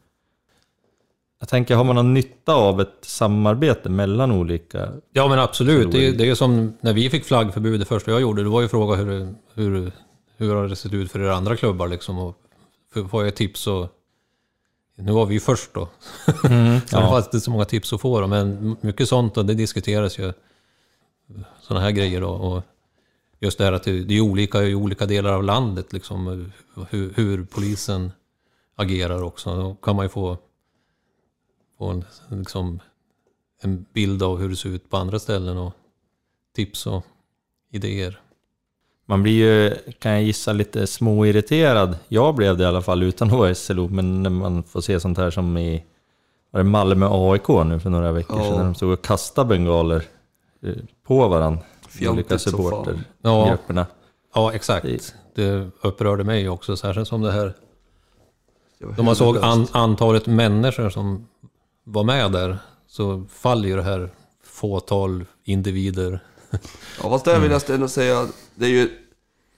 Jag tänker, har man någon nytta av ett samarbete mellan olika? Ja men absolut, det, är- det är som när vi fick flaggförbud det första jag gjorde, det var ju fråga hur, hur, hur har det sett ut för er andra klubbar liksom. Och får jag tips och... Nu var vi ju först då. så det fanns inte så många tips att få då, men mycket sånt och det diskuteras ju. Sådana här grejer då. Och just det här att det, är olika i olika delar av landet liksom. Hur, hur polisen agerar också. Då kan man ju få, få en, liksom, en bild av hur det ser ut på andra ställen och tips och idéer. Man blir ju, kan jag gissa, lite småirriterad. Jag blev det i alla fall utan att vara SLO, men när man får se sånt här som i var det Malmö AIK nu för några veckor Ja. sedan, när de stod och kastade bengaler eh, på varandra. De olika supportergrupperna. Ja, exakt. Det upprörde mig också, särskilt som det här... Då man såg an, antalet människor som var med där, så faller ju det här fåtal individer. Ja fast där vill jag ändå säga, det är ju...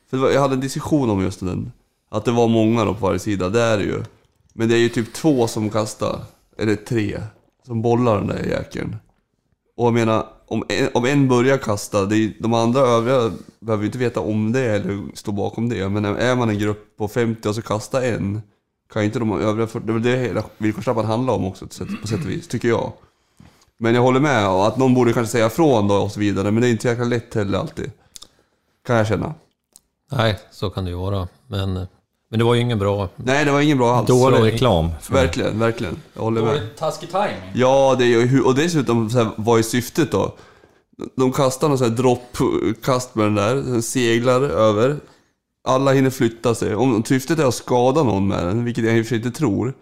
För jag hade en diskussion om just den. Att det var många då på varje sida, det är det ju. Men det är ju typ två som kastar, eller tre, som bollar den där jäkeln. Och jag menar, om en, om en börjar kasta, det är, de andra övriga behöver ju inte veta om det eller stå bakom det. Men är man en grupp på 50 och så kastar en, kan inte de övriga... för- Det är väl det hela villkorstrappan handlar om också på sätt, och vis, tycker jag. Men jag håller med, att någon borde kanske säga ifrån då och så vidare, men det är inte så jäkla lätt heller alltid. Kan jag känna. Nej, så kan det ju vara. Men, men det var ju ingen bra... Nej, det var ingen bra alls. Dålig Så- reklam. Verkligen, verkligen. Jag håller med. Dålig taskig timing. Ja, det är ju, och dessutom, så här, vad är syftet då? De kastar någon sån här droppkast med den där, den seglar över. Alla hinner flytta sig. Om syftet är att skada någon med den, vilket jag i och för sig inte tror,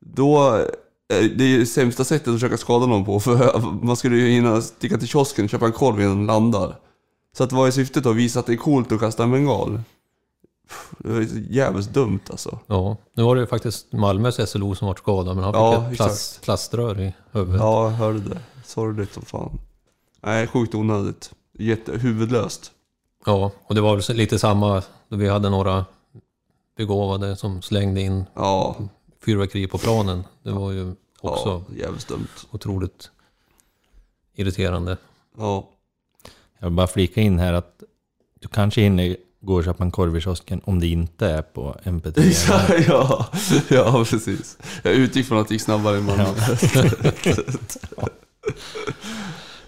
då är det är det sämsta sättet att försöka skada någon på. För man skulle ju hinna sticka till kiosken och köpa en korv innan den landar. Så att vad är syftet då? Visa att det är coolt att kasta en bengal? Det är så jävligt dumt alltså. Ja, nu var det ju faktiskt Malmös SLO som var skadad, men han fick Ja, ett plast, plaströr i huvudet. Ja, jag hörde det. Sorgligt som fan. Nej, sjukt onödigt. Jätte, huvudlöst. Ja, och det var väl lite samma då vi hade några begåvade som slängde in Ja, fyrverkeri på planen. Det var ju också ja jävligt dumt. otroligt irriterande. Ja. Jag vill bara flika in här att du kanske hinner gå och köpa en korv i kiosken om det inte är på MP3. ja, ja, precis. Jag utgick från att det gick snabbare än man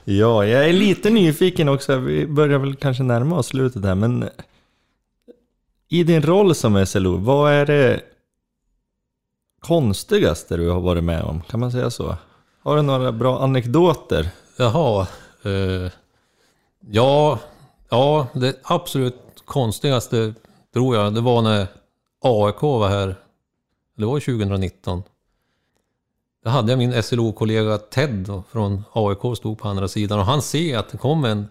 Ja, jag är lite nyfiken också. Vi börjar väl kanske närma oss slutet här, men i din roll som SLO, vad är det konstigaste du har varit med om? Kan man säga så? Har du några bra anekdoter? Jaha. Eh, ja, ja, det absolut konstigaste tror jag, det var när AIK var här. Det var 2019. Då hade jag min SLO-kollega Ted då, från AIK stod på andra sidan och han ser att det kom en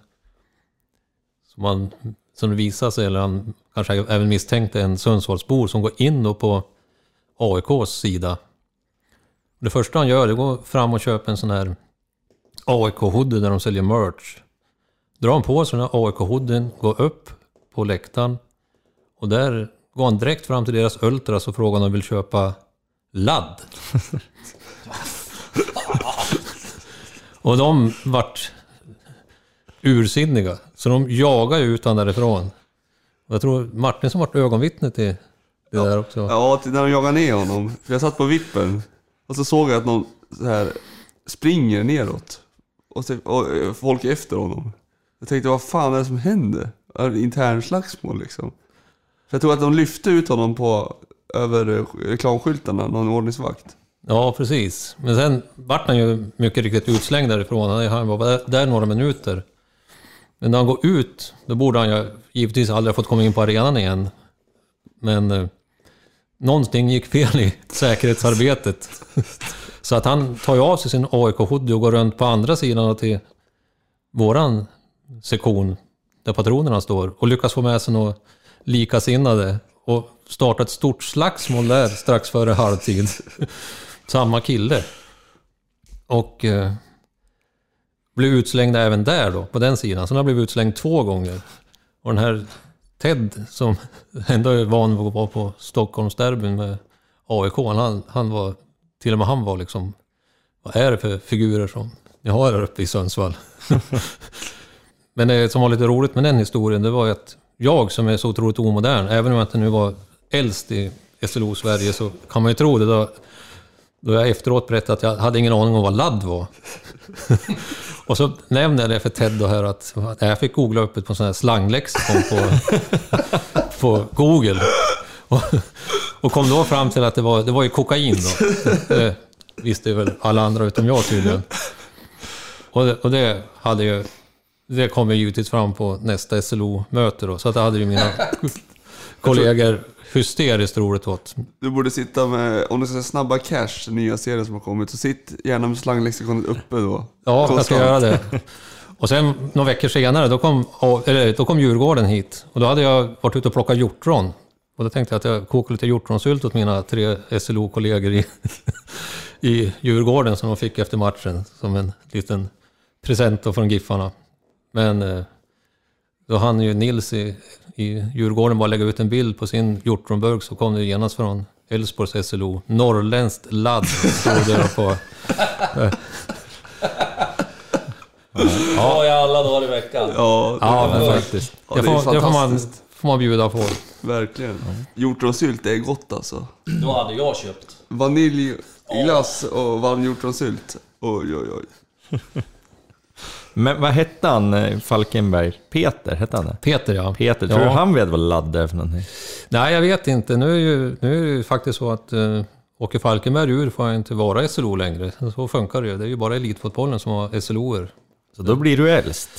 som, han, som det visade sig, eller han kanske även misstänkte, en Sundsvallsbor som går in då på AIKs sida. Det första han gör det är att gå fram och köpa en sån här AIK-hoodie där de säljer merch. Drar han på sig den här AIK-hoodien, går upp på läktaren och där går han direkt fram till deras Ultras och frågar om de vill köpa ladd. och de vart ursinniga, så de jagade ut han därifrån. Och jag tror Martin som vart ögonvittne till det där också. Ja, när de jagar ner honom. För jag satt på vippen och så såg jag att någon så här springer neråt. Och, så, och folk efter honom. Jag tänkte, vad fan är det som händer? Intern slagsmål liksom? För jag tror att de lyfte ut honom på över eh, reklamskyltarna, någon ordningsvakt. Ja, precis. Men sen vart han ju mycket riktigt utslängd därifrån. Han- Han var där några minuter. Men när han går ut, då borde han ju givetvis aldrig ha fått komma in på arenan igen. Men eh, någonting gick fel i säkerhetsarbetet. Så att han tar ju av sig sin AIK-hoodie och går runt på andra sidan till våran sektion, där patronerna står, och lyckas få med sig några likasinnade och starta ett stort slagsmål där strax före halvtid. Samma kille. Och eh, blev utslängd även där då, på den sidan. Så han har blivit utslängd två gånger. Och den här Ted, som ändå är van vid att vara på Stockholmsderbyn med AIK, han, han var, till och med han var liksom vad är det för figurer som ni har här uppe i Sundsvall? Men det som var lite roligt med den historien, det var ju att jag som är så otroligt omodern, även om jag inte nu var äldst i SLO Sverige, så kan man ju tro det då, då jag efteråt berättade att jag hade ingen aning om vad ladd var. Och så nämner jag det för Ted då här att att jag fick googla upp ett på sån här slanglexikon på, på Google. Och, och kom då fram till att det var, det var ju kokain då. Det visste väl alla andra utom jag tydligen. Och det, och det hade ju... Det kom ju givetvis fram på nästa SLO-möte då, så att det hade ju mina kollegor hysteriskt roligt åt. Du borde sitta med, om du ska säga Snabba Cash, nya serien som har kommit, så sitt gärna med slanglexikonet uppe då. Ja, jag ska Konstant. göra det. Och sen några veckor senare, då kom, eller, då kom Djurgården hit. Och då hade jag varit ute och plockat hjortron. Och då tänkte jag att jag kokade lite hjortronsylt åt mina tre SLO-kollegor i, i Djurgården som de fick efter matchen. Som en liten present från Giffarna. Men eh, då hann ju Nils i, i Djurgården bara lägga ut en bild på sin hjortronburk så kom det genast från Älvsborgs SLO. Norrländskt ladd stod det på. Ja, i alla dagar i veckan. Ja, det, Ja, men Ja, faktiskt. Ja, det, det är får, det får, man, får man bjuda på. verkligen. Hjortronsylt är gott alltså. Då hade jag köpt. Vaniljglass och varm hjortronsylt. Oj, oj, oj. Men vad hette han, eh, Falkenberg? Peter, hette han det? Peter ja. Peter, tror ja. du han vet vad ladd är för någonting? Nej, jag vet inte. Nu är, ju, nu är det ju faktiskt så att uh, Åke Falkenberg ur får inte vara SLO längre. Så funkar det ju. Det är ju bara elitfotbollen som har SLOer. Så då blir du äldst.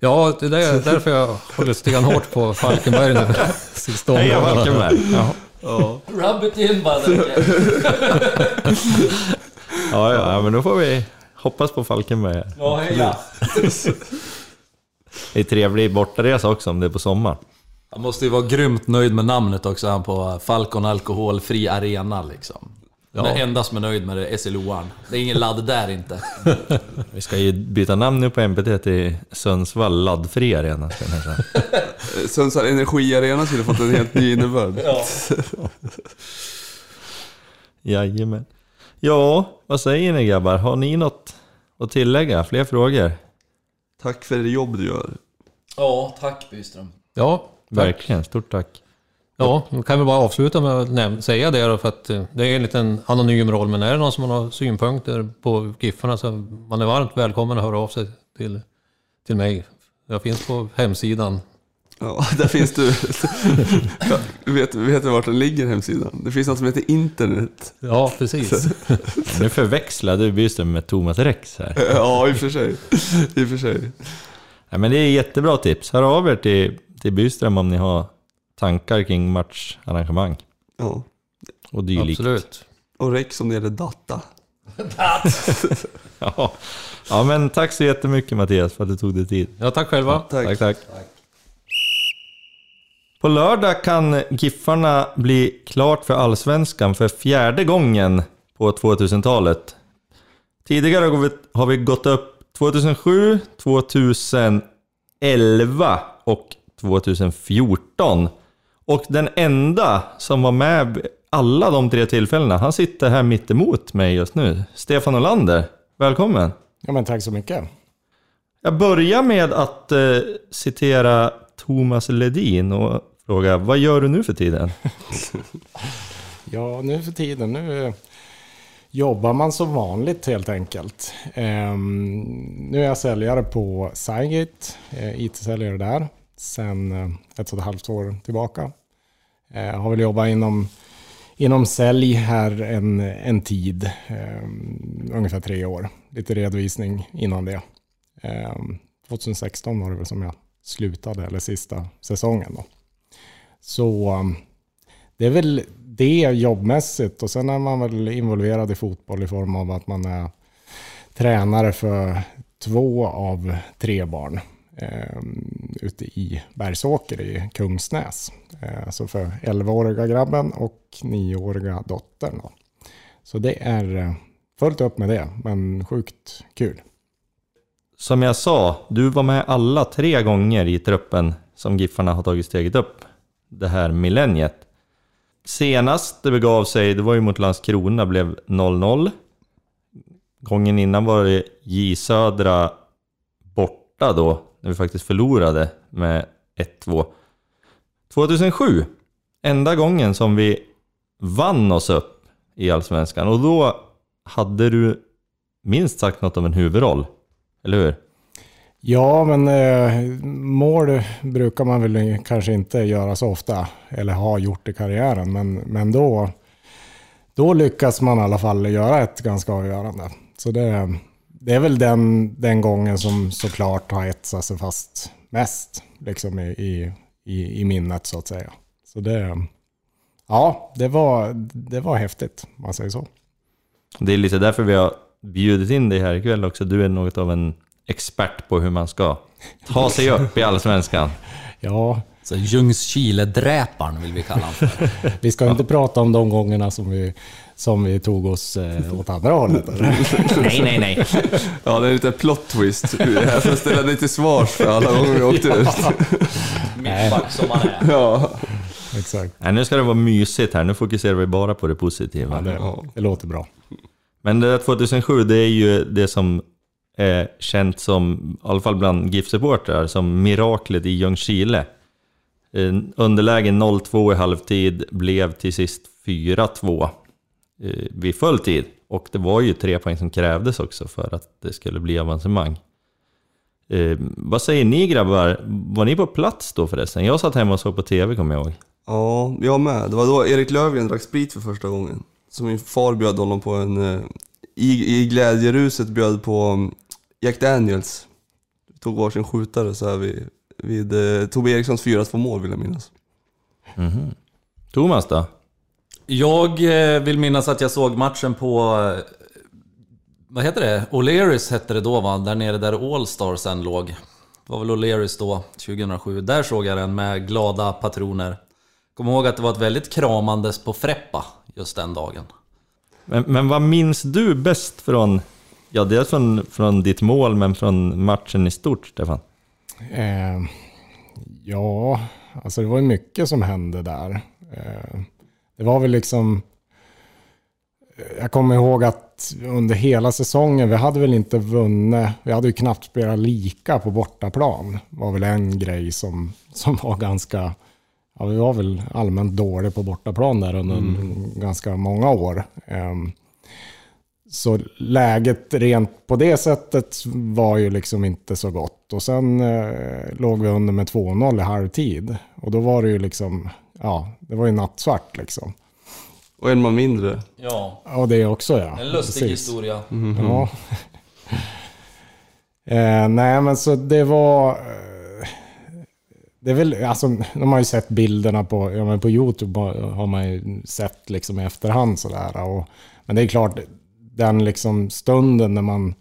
Ja, det är därför jag håller stenhårt på Falkenberg nu. Sista Heja. Falkenberg! Ja. Ja. Rub it in bara ja, ja, men då får vi hoppas på Falkenberg. här. Ja, heja. Det är trevlig bortaresa också om det är på sommaren. Han måste ju vara grymt nöjd med namnet också, han på Falcon Alkoholfri Arena liksom. Ja. Den enda som är nöjd med det är SLO-an. Det är ingen ladd där inte. Vi ska ju byta namn nu på MPT till Sundsvall laddfri arena. Sundsvall Energiarena skulle fått en helt ny innebörd. Ja. Jajamän. Ja, vad säger ni grabbar? Har ni något att tillägga? Fler frågor? Tack för det jobb du gör. ja, tack Byström. Ja, tack. Verkligen, stort tack. Ja, då kan vi bara avsluta med att säga det då, för att eh, det är en liten anonym roll. Men är det någon som har synpunkter på Giffarna så man är varmt välkommen att höra av sig till, till mig. Jag finns på hemsidan. Ja, där finns du. Ja, vet, vet du vart den ligger hemsidan? Det finns något som heter internet. Ja, precis. Nu förväxlar du Byström med Thomas Rex här. Ja, i och för sig. I och för sig. Ja, men det är jättebra tips. Hör av er till, till Byström om ni har tankar kring matcharrangemang Ja. och dylikt. Absolut. Och Rex om det gäller data. Ja. ja, men tack så jättemycket Mattias för att du tog dig tid. Ja, tack själva. Tack. Tack, tack. På lördag kan Giffarna bli klart för Allsvenskan för fjärde gången på 2000-talet. Tidigare har vi, har vi gått upp 2007, 2011 och 2014. Och den enda som var med alla de tre tillfällena, han sitter här mitt emot mig just nu. Stefan Olander, välkommen! Ja, men tack så mycket. Jag börjar med att eh, citera Thomas Ledin och fråga, vad gör du nu för tiden? Ja, nu för tiden, nu jobbar man som vanligt helt enkelt. Um, nu är jag säljare på Cygate, eh, IT-säljare där, sedan eh, ett och ett halvt år tillbaka. Jag har väl jobbat inom, inom sälj här en, en tid, um, ungefär tre år. Lite redovisning innan det. Ehm, um, 2016 var det väl som jag slutade, eller sista säsongen då. Så um, det är väl det jobbmässigt och sen är man väl involverad i fotboll i form av att man är tränare för två av tre barn eh, ute i Bergsåker i Kungsnäs. Eh, så för 11-åriga grabben och 9-åriga dottern. Då. Så det är eh, fullt upp med det, men sjukt kul. Som jag sa, du var med alla tre gånger i truppen som Giffarna har tagit steget upp det här millenniet. Senast det begav sig, det var ju mot Landskrona, blev 0-0. gången innan var det J Södra borta då, när vi faktiskt förlorade med 1-2. 2007, enda gången som vi vann oss upp i Allsvenskan och då hade du minst sagt något av en huvudroll, eller hur? Ja, men eh, mål brukar man väl kanske inte göra så ofta, eller ha gjort i karriären, men, men då, då lyckas man i alla fall göra ett ganska avgörande. Så det, det är väl den, den gången som såklart har etsat sig fast mest liksom i, i, i, minnet så att säga. Så det, ja, det var, det var häftigt, om man säger så. Det är lite därför vi har bjudit in dig här ikväll också. Du är något av en expert på hur man ska ta sig upp i Allsvenskan. Ja, Så Ljungskile-dräparen vill vi kalla honom för. vi ska inte prata om de gångerna som vi, som vi tog oss eh, åt andra hållet. Nej, nej, nej. Ja, det är lite plot twist. Här för att ställa dig till svars för alla gånger vi åkte ut. Mittback som han är. Ja. Exakt. Nej, nu ska det vara mysigt här. Nu fokuserar vi bara på det positiva. Ja, det, det låter bra. Men det där 2007, det är ju det som är känt som, i alla fall bland GIF-supportrar, som miraklet i Ljungskile. Underläge 0-2 i halvtid blev till sist 4-2 eh, vid full tid. Och det var ju tre poäng som krävdes också för att det skulle bli avancemang. Eh, vad säger ni grabbar? Var ni på plats då förresten? Jag satt hemma och såg på TV kommer jag ihåg. Ja, jag med. Det var då Erik Löfgren drack sprit för första gången. Så min far bjöd honom på en... eh, I, i glädjeruset bjöd på um, Jack Daniels. Vi tog varsin skjutare så här vid, vid eh, Tobbe Erikssons 4-2 mål vill jag minnas. Thomas då? Jag eh, vill minnas att jag såg matchen på... eh, Vad heter det? O'Learys hette det då va? Där nere där Allstar sen låg. Det var väl O'Learys då, 2007. Där såg jag den med glada patroner. Kom ihåg att det var ett väldigt kramandes på Freppa just den dagen. Men, men vad minns du bäst från, ja dels från, från ditt mål, men från matchen i stort, Stefan? Eh, ja, alltså det var ju mycket som hände där. Eh, det var väl liksom... Jag kommer ihåg att under hela säsongen, vi hade väl inte vunnit, vi hade ju knappt spelat lika på bortaplan. var väl en grej som, som var ganska... Ja, vi var väl allmänt dåliga på bortaplan där under ganska många år. Ehm, så läget rent på det sättet var ju liksom inte så gott. Och sen eh, låg vi under med 2-0 i halvtid. Och då var det ju liksom, ja, det var ju nattsvart liksom. Och en man mindre. Ja, Och det också ja. en lustig Precis. historia. Ja. eh, nej men så det var... Eh, det är väl, alltså, de har ju sett bilderna på, ja, men på YouTube har man ju sett liksom i efterhand sådär. Och, men det är klart, den liksom stunden när man,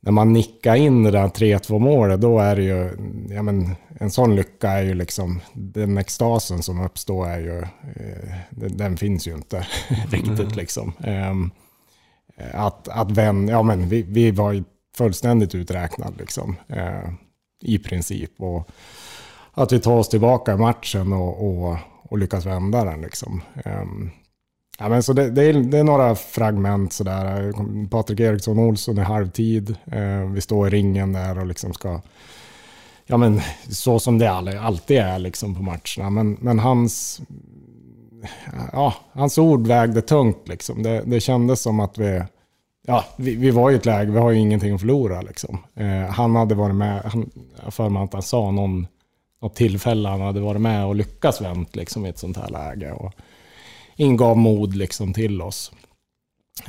när man nickar in det där 3-2 målet, då är det ju, ja men en sån lycka är ju liksom, den extasen som uppstår är ju, eh, den, den finns ju inte riktigt liksom. Ehm, att, att vän, ja men vi, vi var ju fullständigt uträknad liksom. Eh, I princip. Och att vi tar oss tillbaka i matchen och, och, och lyckas vända den liksom. Ehm, ja, men så det, det, är, det är några fragment sådär. Patrik Eriksson Olsson i halvtid. Ehm, vi står i ringen där och liksom ska Ja men så som det alltid är liksom på matcherna. Men, men hans, ja, hans ord vägde tungt liksom. Det, det kändes som att vi, ja, vi, vi var i ett läge, vi har ju ingenting att förlora liksom. Eh, han hade varit med, han, jag har för mig att han sa någon, något tillfälle han hade varit med och lyckats vänt liksom i ett sånt här läge. Och ingav mod liksom till oss.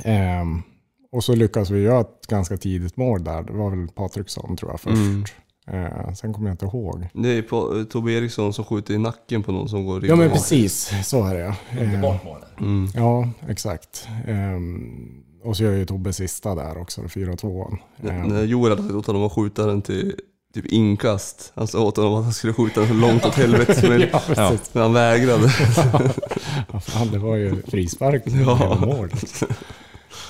Ehm, och så lyckades vi göra ett ganska tidigt mål där. Det var väl Patriksson tror jag först. Eh, sen kommer jag inte ihåg. Det är på, Tobbe Eriksson som skjuter i nacken på någon som går Ja men precis, så är det ja. Eh, Bort målet. Mm. Ja, exakt. Ehm, och så gör ju Tobbe sista där också, 4-2. N- Ehm, När Joel hade åt honom att skjuta den till typ inkast. Han sa åt honom att han skulle skjuta den så långt åt helvete som möjligt. ja. Men han vägrade. Ja, fan, det var ju frispark Ja. mål.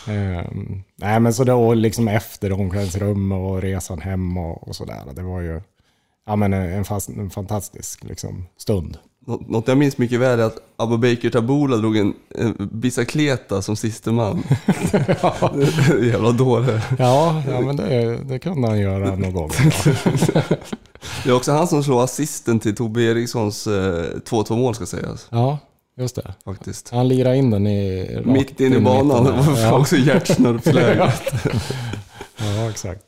Ehm, nej men så var liksom efter omklädningsrum och resan hem och, och sådär. Det var ju ja, men en, fast, en fantastisk liksom, stund. Något, något jag minns mycket väl är att Abu Baker Tabula drog en, en bicicleta som siste man. Jävla dåre. Ja, ja men det, det kunde han göra någon gång. Ja. Det är också han som slår assisten till Tobbe Erikssons eh, 2-2 mål ska sägas. ja, just det. Faktiskt. Han lirade in den i... Mitt in i banan. Det var fan också hjärtsnörpsläge. Ja, exakt.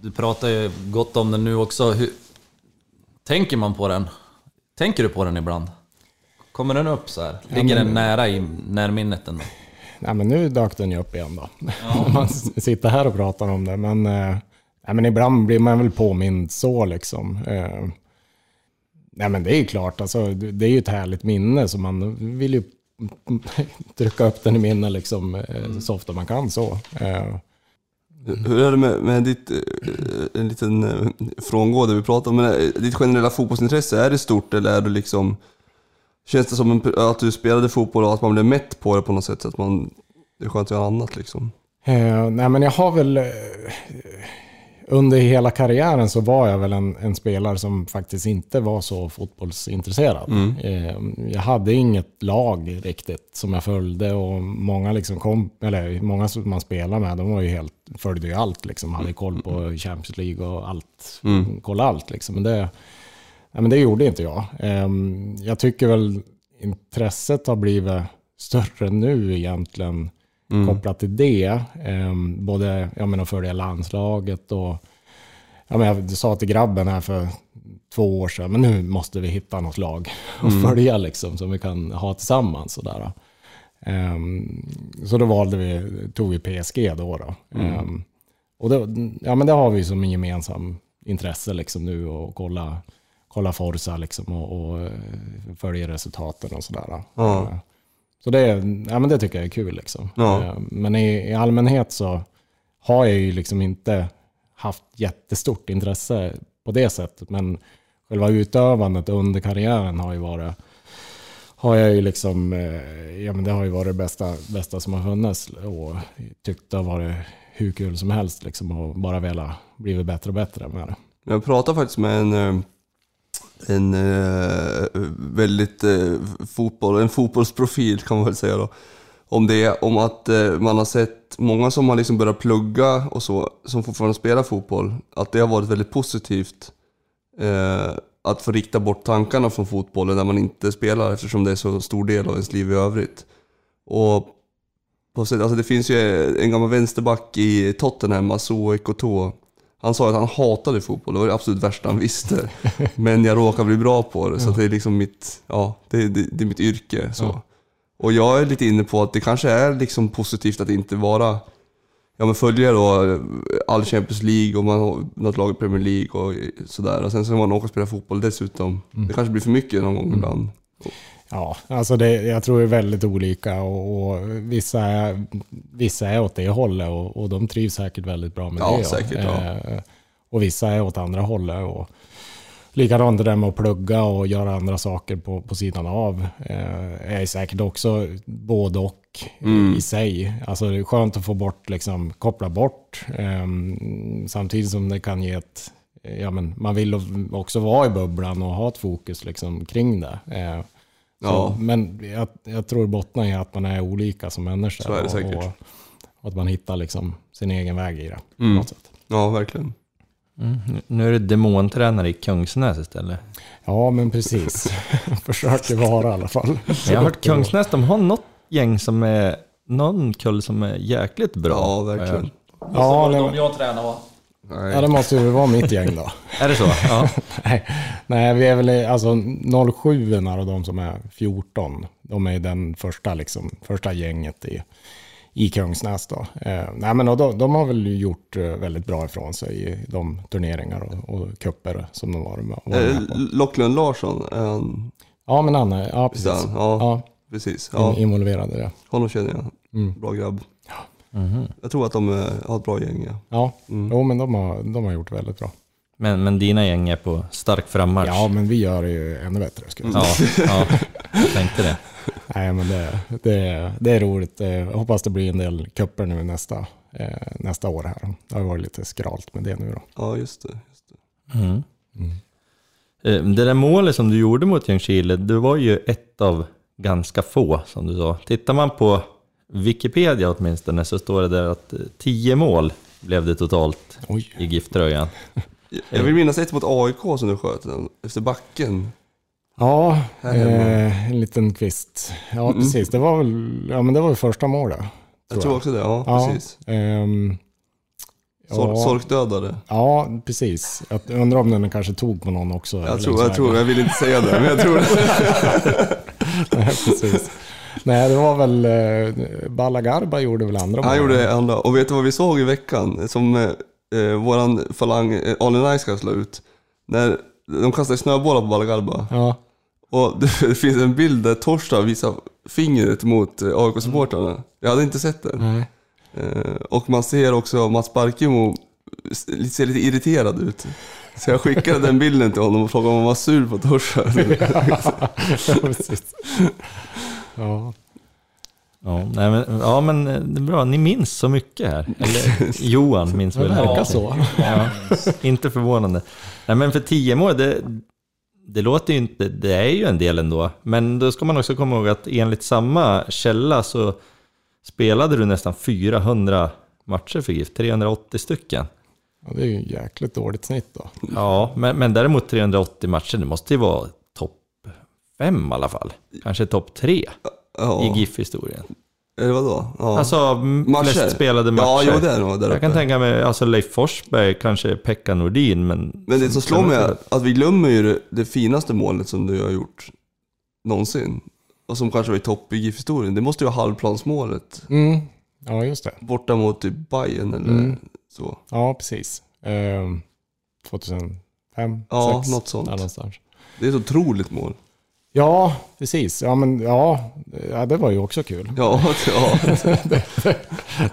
Du pratar ju gott om den nu också. Hur, tänker man på den? Tänker du på den ibland? Kommer den upp så här? Ligger den nära i närminnet ändå? Nej, men nu dök den ju upp igen då. Om man sitter här och pratar om det. Men, eh, nej, men ibland blir man väl påmind så liksom. Eh, nej men det är ju klart, alltså, det är ju ett härligt minne så man vill ju trycka upp den i minne liksom, eh, så ofta man kan så. Eh, hur är det med, med ditt, eh, en liten frångående frångå vi pratade om, men eh, ditt generella fotbollsintresse, är det stort eller är du liksom, känns det som en, att du spelade fotboll och att man blev mätt på det på något sätt? Så att man, det är skönt att göra annat liksom. Eh, nej men jag har väl... Under hela karriären så var jag väl en, en spelare som faktiskt inte var så fotbollsintresserad. Eh, jag hade inget lag riktigt som jag följde och många, liksom kom, eller många som man spelar med, de var ju helt, följde ju allt. Liksom, hade koll på Champions League och allt. Kolla allt liksom. Men det, nej, men det gjorde inte jag. Eh, jag tycker väl intresset har blivit större nu egentligen kopplat till det. Ehm, både jag menar, följa landslaget och ja, men jag sa till grabben här för två år sedan, men nu måste vi hitta något lag och följa liksom, som vi kan ha tillsammans. Sådär. Ehm, så då valde vi, tog vi PSG då. då. Ehm, och då, ja, men det har vi som en gemensam intresse liksom nu och kolla, kolla Forza liksom och, och eh, följa resultaten och sådär. Ja. Eh, Så det, ja, men det tycker jag är kul. Liksom. Ja. Eh, Men i, i allmänhet så har jag ju liksom inte haft jättestort intresse på det sättet. Men själva utövandet under karriären har ju varit har jag ju liksom, eh, ja men det har ju varit det bästa, bästa som har funnits och tyckt det har varit hur kul som helst liksom och bara velat blivit bättre och bättre med det. Jag pratade faktiskt med en, eh, en eh, väldigt eh, fotboll, en fotbollsprofil kan man väl säga då. Om det, om att eh, man har sett många som har liksom börjat plugga och så, som fortfarande spelar fotboll, att det har varit väldigt positivt. Eh, att få rikta bort tankarna från fotbollen när man inte spelar eftersom det är så stor del av ens liv i övrigt. Och på sätt, alltså det finns ju en gammal vänsterback i Tottenham, Masuo Ekoto. Han sa att han hatade fotboll, det var det absolut värsta han visste. Men jag råkar bli bra på det, så det är liksom mitt, ja, det, det, det är mitt yrke. Så. Ja. Och jag är lite inne på att det kanske är liksom positivt att inte vara, ja men följa då all Champions League och man har något lag i Premier League och sådär. Och sen så man åka och spela fotboll dessutom. Det kanske blir för mycket någon gång ibland. Ja, alltså det, jag tror det är väldigt olika och, och vissa, är, vissa är åt det hållet och, och de trivs säkert väldigt bra med Ja, det. säkert, ja. Eh, Och vissa är åt andra hållet. Och likadant det där med att plugga och göra andra saker på, på sidan av eh, är säkert också både och Mm. i sig. Alltså det är skönt att få bort, liksom, koppla bort eh, samtidigt som det kan ge ett Ja, men man vill också vara i bubblan och ha ett fokus liksom, kring det. Eh, så, Ja. Men jag, jag tror bottnar i att man är olika som människa. Så är det säkert. Och, och att man hittar liksom sin egen väg i det. På Mm. något sätt. Ja, verkligen. Mm. Nu är du demontränare i Kungsnäs istället. Ja, men precis. Försöker vara i alla fall. Jag har hört Kungsnäs, de har något gäng som är, någon kull som är jäkligt bra. Ja, verkligen. Ja, de det, jag tränar va? ja, det måste ju vara mitt gäng då. Är det så? Ja. Nej, nej, vi är väl alltså 07 och de som är 14. De är den första, liksom, första gänget i, i Kungsnäs. Då. Eh, nej, men och de, de har väl gjort eh, väldigt bra ifrån sig i de turneringar och, och kupper som de var med, var Eh, med på. Locklund Larsson, han, Ja, men ja visst är precis. han? Ja, Ja, precis. in, Ja, involverad i det. honom känner jag. Mm. Bra grabb. Mhm. Jag tror att de eh, har ett bra gäng, ja. Ja, Mm. jo, men de har, de har gjort väldigt bra. Men, men dina gäng är på stark frammarsch? Ja, men vi gör det ju ännu bättre. Skulle jag säga. ja, ja, jag tänkte det. Nej, men det, det, det är roligt. Eh, Jag hoppas det blir en del kupper nu nästa, eh, nästa år här. Det har varit lite skralt med det nu då. Ja, just det. Just det. Mm. Eh, Det där målet som du gjorde mot Ljungskile, det var ju ett av ganska få, som du sa. Tittar man på Wikipedia åtminstone så står det där att eh, tio mål blev det totalt Oj. i GIF-tröjan. Jag vill minnas ett mot AIK som du sköt den, efter backen. Ja, eh, en liten kvist. Ja, precis. Det var väl ja, men det var väl första målet. Jag tror också det, ja, Ja, precis. ehm, Sork, ja, Sorkdödare. ja, precis. Jag undrar om den kanske tog på någon också. Jag tror, jag vägen. tror, jag vill inte säga det, men jag tror det. Nej, precis. Nej, det var väl... Eh, Balagarba gjorde väl andra Han gjorde andra. Och vet du vad vi såg i veckan? Som eh, eh, våran falang eh, Ali Nice slå ut. När de kastade snöbollar på Balagarba. Ja, Och det, det finns en bild där Torsta visar fingret mot eh, AIK-supportrarna. Jag hade inte sett den. nej. Eh, och man ser också Mats Barkemo ser lite irriterad ut. Så jag skickade den bilden till honom och frågade om han var sur på Torsta. ja, precis. Ja, Ja, nej, men, ja, men eh, det är bra. Ni minns så mycket här. Eller Johan minns det väl? verkar Ja. så. Ja, inte förvånande. Nej, men för tio mål, det, det låter ju inte... Det är ju en del ändå. Men då ska man också komma ihåg att enligt samma källa så spelade du nästan 400 matcher för GIF. 380 stycken. Ja, det är ju jäkligt dåligt snitt då. Ja, men, men däremot 380 matcher, det måste ju vara fem i alla fall. Kanske topp tre i Ja, GIF-historien. eller vadå? Ja. Alltså, Matcher? flest spelade matcher. Ja, jo det är nog där Jag kan tänka mig, alltså Leif Forsberg, kanske Pekka Nordin, men... Men det som slår mig är att vi glömmer ju det, det finaste målet som du har gjort någonsin. Och som kanske var i topp i GIF-historien. Det måste ju vara halvplansmålet. Mm. Ja, just det. Borta mot typ Bayern eller Mm. så. Ja, precis. Ehm, 2005, Ja, 6, något sånt. Där någonstans. Det är ett otroligt mål. Ja, precis. Ja, men ja, ja, det var ju också kul. Ja, ja. Det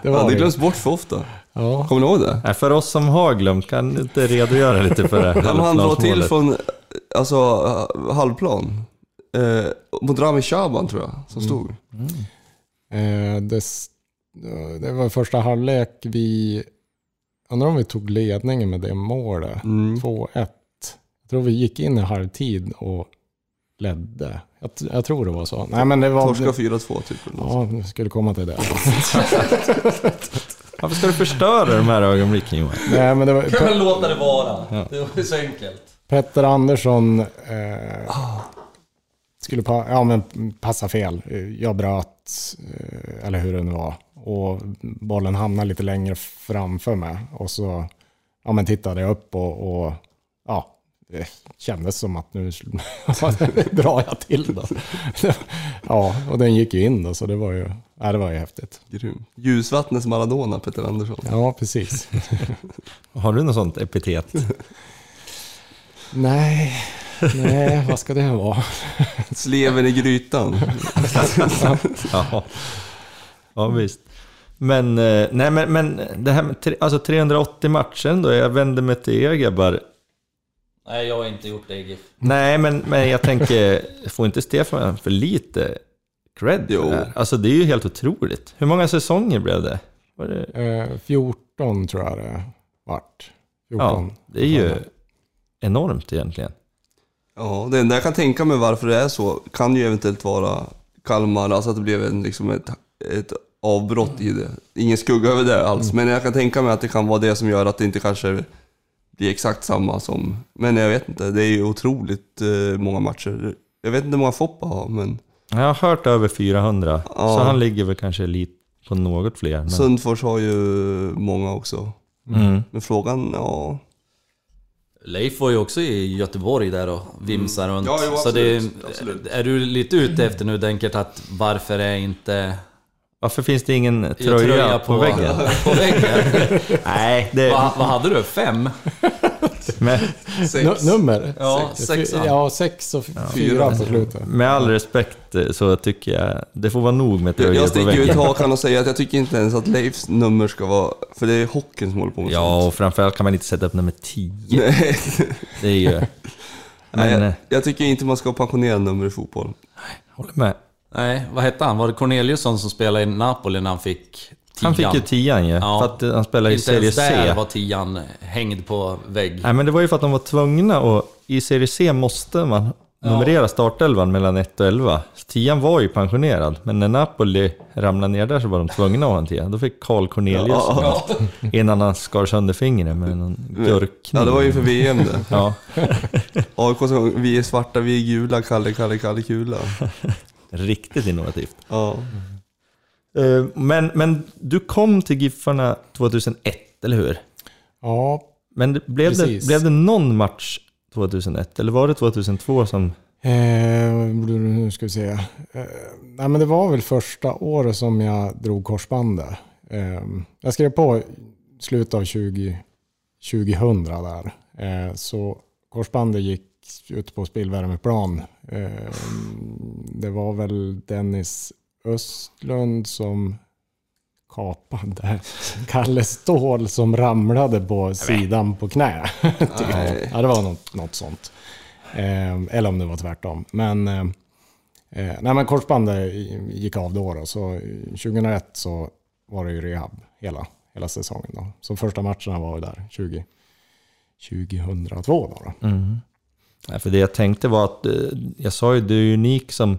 ja var det det. glöms bort för ofta. Ja. Kommer ni ihåg det? Nej, för oss som har glömt, kan du inte redogöra lite för det? Ja, men han drar till från alltså, halvplan. Eh, mot Rami Shaban tror jag, som stod. Eh, det, det var första halvlek vi... Undrar om vi tog ledningen med det målet. Mm. 2-1. Jag tror vi gick in i halvtid och ledde. Jag, jag tror det var så. Nej, men det var... Torska 4-2 typ. Ja, vi skulle komma till det. Varför ska du förstöra de här ögonblicken Johan? Nej, men det var, Kan väl låta det vara. Det var så enkelt. Petter Andersson eh, skulle pa, ja, men passa fel. Jag bröt, eh, eller hur det nu var. Och bollen hamnade lite längre framför mig. Och så ja, men tittade jag upp och, och ja, det kändes som att nu drar jag till då. Ja, och den gick ju in då, så det var ju, ja, det var ju häftigt. Grym. Ljusvattnets Maradona, Peter Andersson. Ja, precis. Har du något sånt epitet? Nej, nej, vad ska det vara? Sleven i grytan. Ja, ja visst. Men, eh, nej, men, men det här med tre, alltså 380 matcher då, jag vänder mig till er grabbar. Nej, jag har inte gjort det i GIF. Nej, men, men jag tänker, får inte Stefan för lite cred Jo. för det? Alltså det är ju helt otroligt. Hur många säsonger blev det? Var det Eh, 14 tror jag det vart. 14. ja, det är ju enormt egentligen. Ja, det enda jag kan tänka mig varför det är så kan ju eventuellt vara Kalmar, alltså att det blev en, liksom ett, ett avbrott i det. Ingen skugga över det alls, men jag kan tänka mig att det kan vara det som gör att det inte kanske blir exakt samma som... Men jag vet inte, det är ju otroligt eh, många matcher. Jag vet inte hur många Foppa har, men Jag har hört över 400, Ja. så han ligger väl kanske lite på något fler. Men, Sundfors har ju många också. mm. Men frågan, ja... Leif var ju också i Göteborg där och vimsar runt. Ja, jo, så det, absolut, absolut. är du lite ute efter nu Denkert att varför är inte Varför finns det ingen tröja, på, väggen? på väggen? Nej, det... vad, vad hade du? Fem? Men, Nu- nummer? Ja, Sex. sexan. Ja, sex och fyra på slutet. med all respekt eh, så tycker jag det får vara nog med Jag, tröjor jag på sticker ut väggen. hakan och säger att jag tycker inte ens att Leifs nummer ska vara... För det är hockeyn som håller på med Ja, sånt. och framförallt kan man inte sätta upp nummer 10. Nej. Det är ju... Nej, Men, eh, jag, jag tycker inte man ska ha pensionera nummer i fotboll. håller med. Nej, vad hette han? Var det Corneliusson som spelade i Napoli när han fick Han fick ju tian ju, Ja. för att han spelade i Inte Serie ens där C. var tian hängd på vägg. Nej men det var ju för att de var tvungna och i Serie C måste man numrera startelvan mellan 1 och 11. Tian var ju pensionerad, men när Napoli ramlade ner där så var de tvungna att ha en tia. Då fick Carl Cornelius innan han skar sönder fingret med en gurkkniv. Ja, det var ju för VM det. Ja, AIK vi är svarta, vi är gula, Kalle, Kalle, Kalle, kula. Riktigt innovativt. Ja. Eh, Men, men du kom till Giffarna 2001, eller hur? Ja, Men det- blev, det, blev det någon match 2001? Eller var det 2002 som... Eh, nu ska vi se. Eh, nej, men det var väl första året som jag drog korsbandet. Eh, jag skrev på slutet av 20, 2000 där. Eh, så korsbandet gick ut på spillvärmeplan. Eh, det var väl Dennis Östlund som kapade Kalle Ståhl som ramlade på sidan på knä. typ. Ja, det var något, något sånt. Eh, eller om det var tvärtom. Men, eh, nej, men korsbandet gick av då, då. Så 2001 så var det ju rehab hela, hela säsongen. Då. Så första matcherna var där 20, 2002. Då, då. Nej, för det jag tänkte var att, eh, jag sa ju du är unik som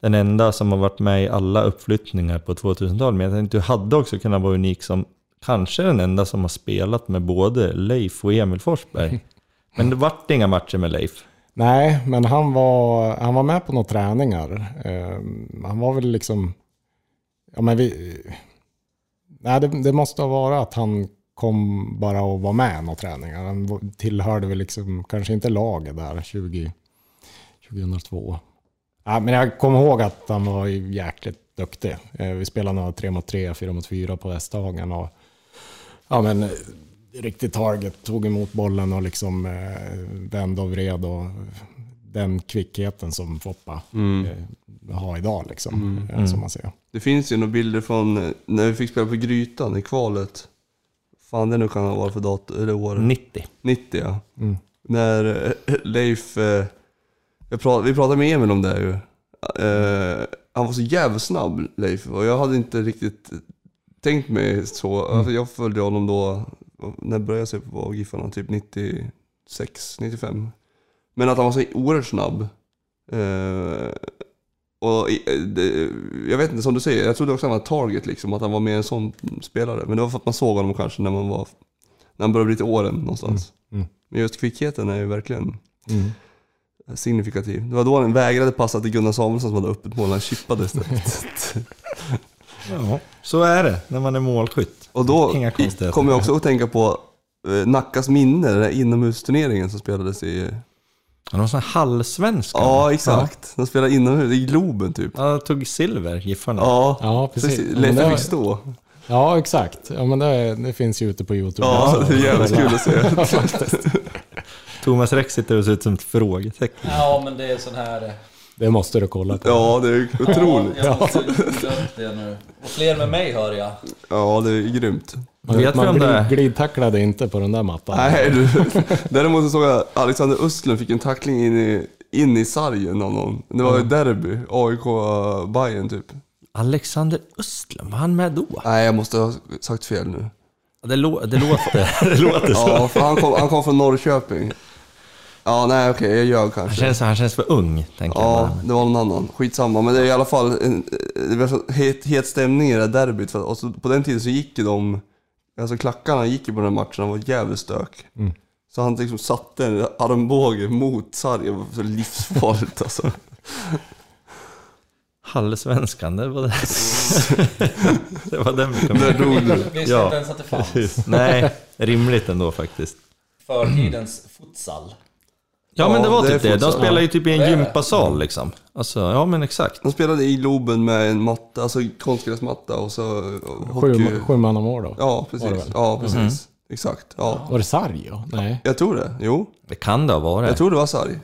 den enda som har varit med i alla uppflyttningar på 2000-talet. Men jag tänkte du hade också kunnat vara unik som kanske den enda som har spelat med både Leif och Emil Forsberg. Men det vart inga matcher med Leif. Nej, men han var, han var med på några träningar. Eh, han var väl liksom... Ja, men vi, nej, det, det måste ha varit att han kom bara och var med några träningar. Han tillhörde väl liksom, kanske inte laget där 20, 2002. Ja, men jag kommer ihåg att han var ju jäkligt duktig. Eh, vi spelade några 3 mot 3, 4 mot 4 på Västhagen. Och, ja, men riktigt target, tog emot bollen och liksom eh, vände och vred. Och den kvickheten som Foppa eh, har idag, liksom, eh, som man ser. Det finns ju några bilder från eh, när vi fick spela på Grytan i kvalet. Fan det nu kan ha varit för dator, eller år. 90. 90 ja. Mm. När eh, Leif, eh, jag prat, vi pratade med Emil om det ju. Eh, han var så jävla snabb Leif och jag hade inte riktigt tänkt mig så. Alltså, jag följde honom då, när började jag se på Giffarna? Typ 96, 95. Men att han var så oerhört snabb. Eh, och det, jag vet inte, som du säger, jag trodde också att han var target liksom, att han var mer en sån spelare. Men det var för att man såg honom kanske när man var, när han började bli till åren någonstans. Mm. Mm. Men just kvickheten är ju verkligen Mm. signifikativ. Det var då han vägrade passa till Gunnar Samuelsson som hade öppet mål, han chippade istället. Ja, så är det när man är målskytt. Och då kommer jag också att tänka på eh, Nackas minne, den där inomhusturneringen som spelades i... Har sån här halvsvenska. Ja, exakt. De spelade inomhus, i Globen typ. Ja, han tog silver, Giffarna. Ja, Ja, precis. Ja, Leffe det- fick stå. Ja, exakt. Ja, men det, det finns ju ute på YouTube. Ja, också. det är jävligt kul att se. Thomas Rex sitter och ser ut som ett frågetecken. Ja, men det är sån här... Det måste du kolla på. Ja, det är otroligt. Jag måste det nu. Och fler med mig hör jag. Ja, det är grymt. Man, Vet man det- glid, glidtacklade inte på den där mattan. Nej, du. Däremot så såg jag Alexander Östlund fick en tackling in i, in i sargen av någon. Det var ju derby, AIK Bayern typ. Alexander Östlund, var han med då? Nej, jag måste ha sagt fel nu. Det, lå- det låter, det låter så. Ja, för han kom, han kom från Norrköping. Ja, nej okej, jag ljög Han kanske. känns, han känns för ung, tänker jag. Ja, bara. det var någon annan. Skitsamma, men det är i alla fall en, det var så het, het stämning i det där derbyt. För, och så, på den tiden så gick ju de, alltså klackarna gick ju på den här matchen, det var jävligt stök. Så han liksom satte en armbåge mot sargen, det var så livsfarligt alltså. Halvsvenskan, det var det. det var den vi kom Där dog du. Visste Ja. inte ens att det fanns. Nej, rimligt ändå faktiskt. Förtidens futsal. Ja, men det var typ det. De spelar ju typ i en gympasal liksom. Alltså, ja men exakt. De spelade i Globen med en matta, alltså konstgräsmatta och så hockey. Sju, sju man om år då? Ja, precis. Ja, precis. Exakt. Ja. Var det Sarjo? Nej. Jag tror det. Jo, Det kan det ha varit. jag tror det var sarg.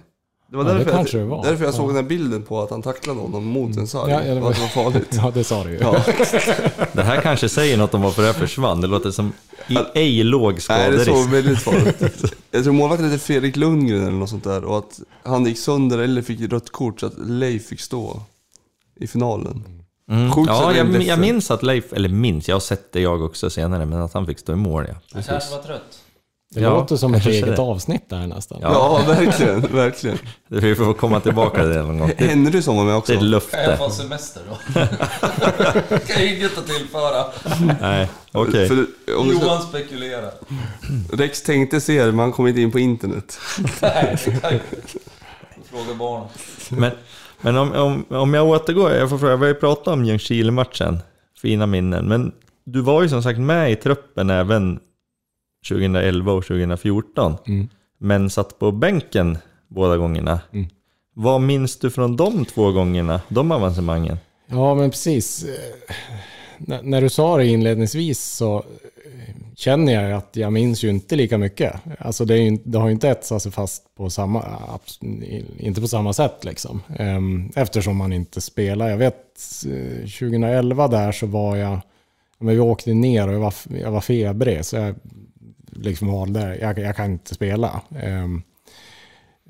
Det var Ja, det därför, kanske jag, det var. därför jag såg den här bilden på att han tacklade honom mot en sarg. Ja, ja, det var- att det var farligt. Ja, det sa du ju. Ja. Det här kanske säger något om varför det här försvann. Det låter som i ej låg Nej, det såg skaderisk. väldigt farligt. Jag tror målvakten hette Fredrik Lundgren eller något sånt där och att han gick sönder eller fick rött kort så att Leif fick stå i finalen. Mm. Sjukt så Ja, det jag, jag minns att Leif, eller minns, jag har sett det jag också senare, men att han fick stå i mål ja. Kanske var trött? Det Ja, låter som ett eget det. avsnitt där nästan. Ja. Ja, verkligen, verkligen. Vi får komma tillbaka till det någon gång. Henry som var med också. det är ett löfte. semester då? kan jag inget att tillföra. Nej, okej. Du ska, spekulerar. Rex tänkte se det, men han kom inte in på internet. Nej, kan jag Fråga barnen. Men, men om, om, om jag återgår, jag får fråga, vi har ju pratat om Ljungskile-matchen, fina minnen, men du var ju som sagt med i truppen även 2011 och 2014, Mm. men satt på bänken båda gångerna. Mm. Vad minns du från de två gångerna, de avancemangen? Ja, men precis. Eh, När, du sa det inledningsvis så eh, känner jag att jag minns ju inte lika mycket. Alltså det, ju, det har ju inte etsat sig fast på samma, inte på samma sätt liksom. Ehm, Eftersom man inte spelar. Jag vet eh, 2011 där så var jag, men vi åkte ner och jag var, jag var febrig så jag liksom valde, jag, jag kan inte spela. Ehm,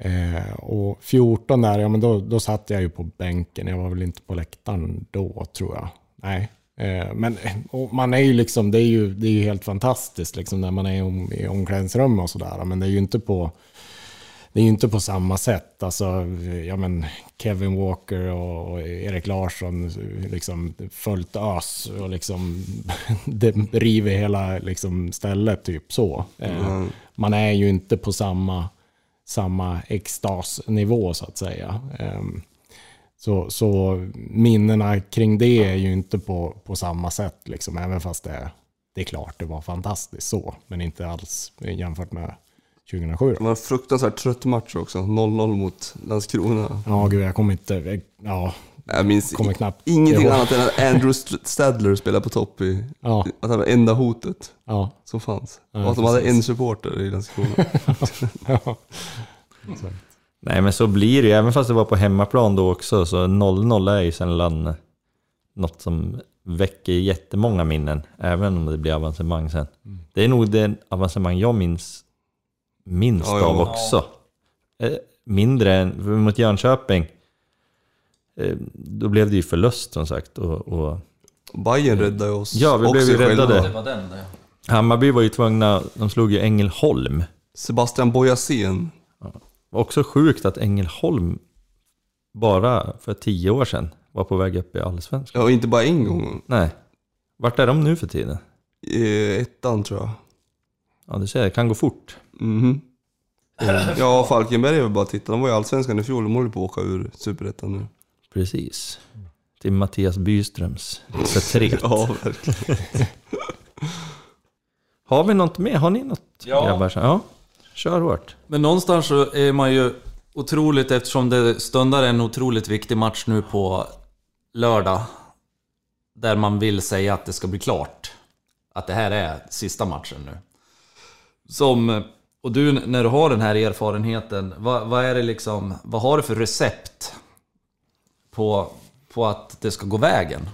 Eh, och 14 där, ja men då, då satt jag ju på bänken. Jag var väl inte på läktaren då tror jag. Nej. Eh, men man är ju liksom, det är ju, det är ju helt fantastiskt liksom när man är i, om, i omklädningsrum och sådär. Men det är ju inte på, det är ju inte på samma sätt. Alltså, ja men Kevin Walker och, och Erik Larsson liksom följt ös och liksom river hela liksom stället typ så. Eh, Man är ju inte på samma samma extasnivå så att säga. Ehm, Så, så minnena kring det är ju inte på, på samma sätt, liksom, även fast det, det är klart det var fantastiskt så, men inte alls jämfört med 2007. Det var en fruktansvärt trött match också. 0-0 mot Landskrona. Ja, gud, jag kommer inte... Ja, Jag minns kommer knappt ingenting ihåg. annat än att Andrew St- Stadler spelade på topp i... Ja, Att det var enda hotet ja, som fanns. Ja, och att de hade en supporter i Landskrona. ja. Nej men så blir det ju, även fast det var på hemmaplan då också, så 0-0 är ju sällan något som väcker jättemånga minnen, även om det blir avancemang sen. Det är nog det avancemang jag minns minst Ja, ja. av också. Eh, Mindre än mot Jönköping. eh, Då blev det ju förlust som sagt. Och, och Bayern räddade oss Ja, vi blev ju räddade. Den. Hammarby var ju tvungna, de slog ju Ängelholm. Sebastian Boyasen. Också sjukt att Ängelholm bara för tio år sedan var på väg upp i Allsvenskan. Ja, inte bara en gång. Nej. Vart är de nu för tiden? I ettan tror jag. Ja, du ser, det kan gå fort. Mhm. Ja, Falkenberg är väl bara att titta. De var ju allsvenskan i fjol. De håller på att åka ur superettan nu. Precis. Till Mattias Byströms förtret. Ja, verkligen. Har vi något mer? Har ni något Ja. grabbar? Ja, kör hårt. Men någonstans så är man ju otroligt, eftersom det stundar en otroligt viktig match nu på lördag. Där man vill säga att det ska bli klart. Att det här är sista matchen nu. Som, och du när du har den här erfarenheten, vad, vad är det liksom, vad har du för recept? På, på att det ska gå vägen?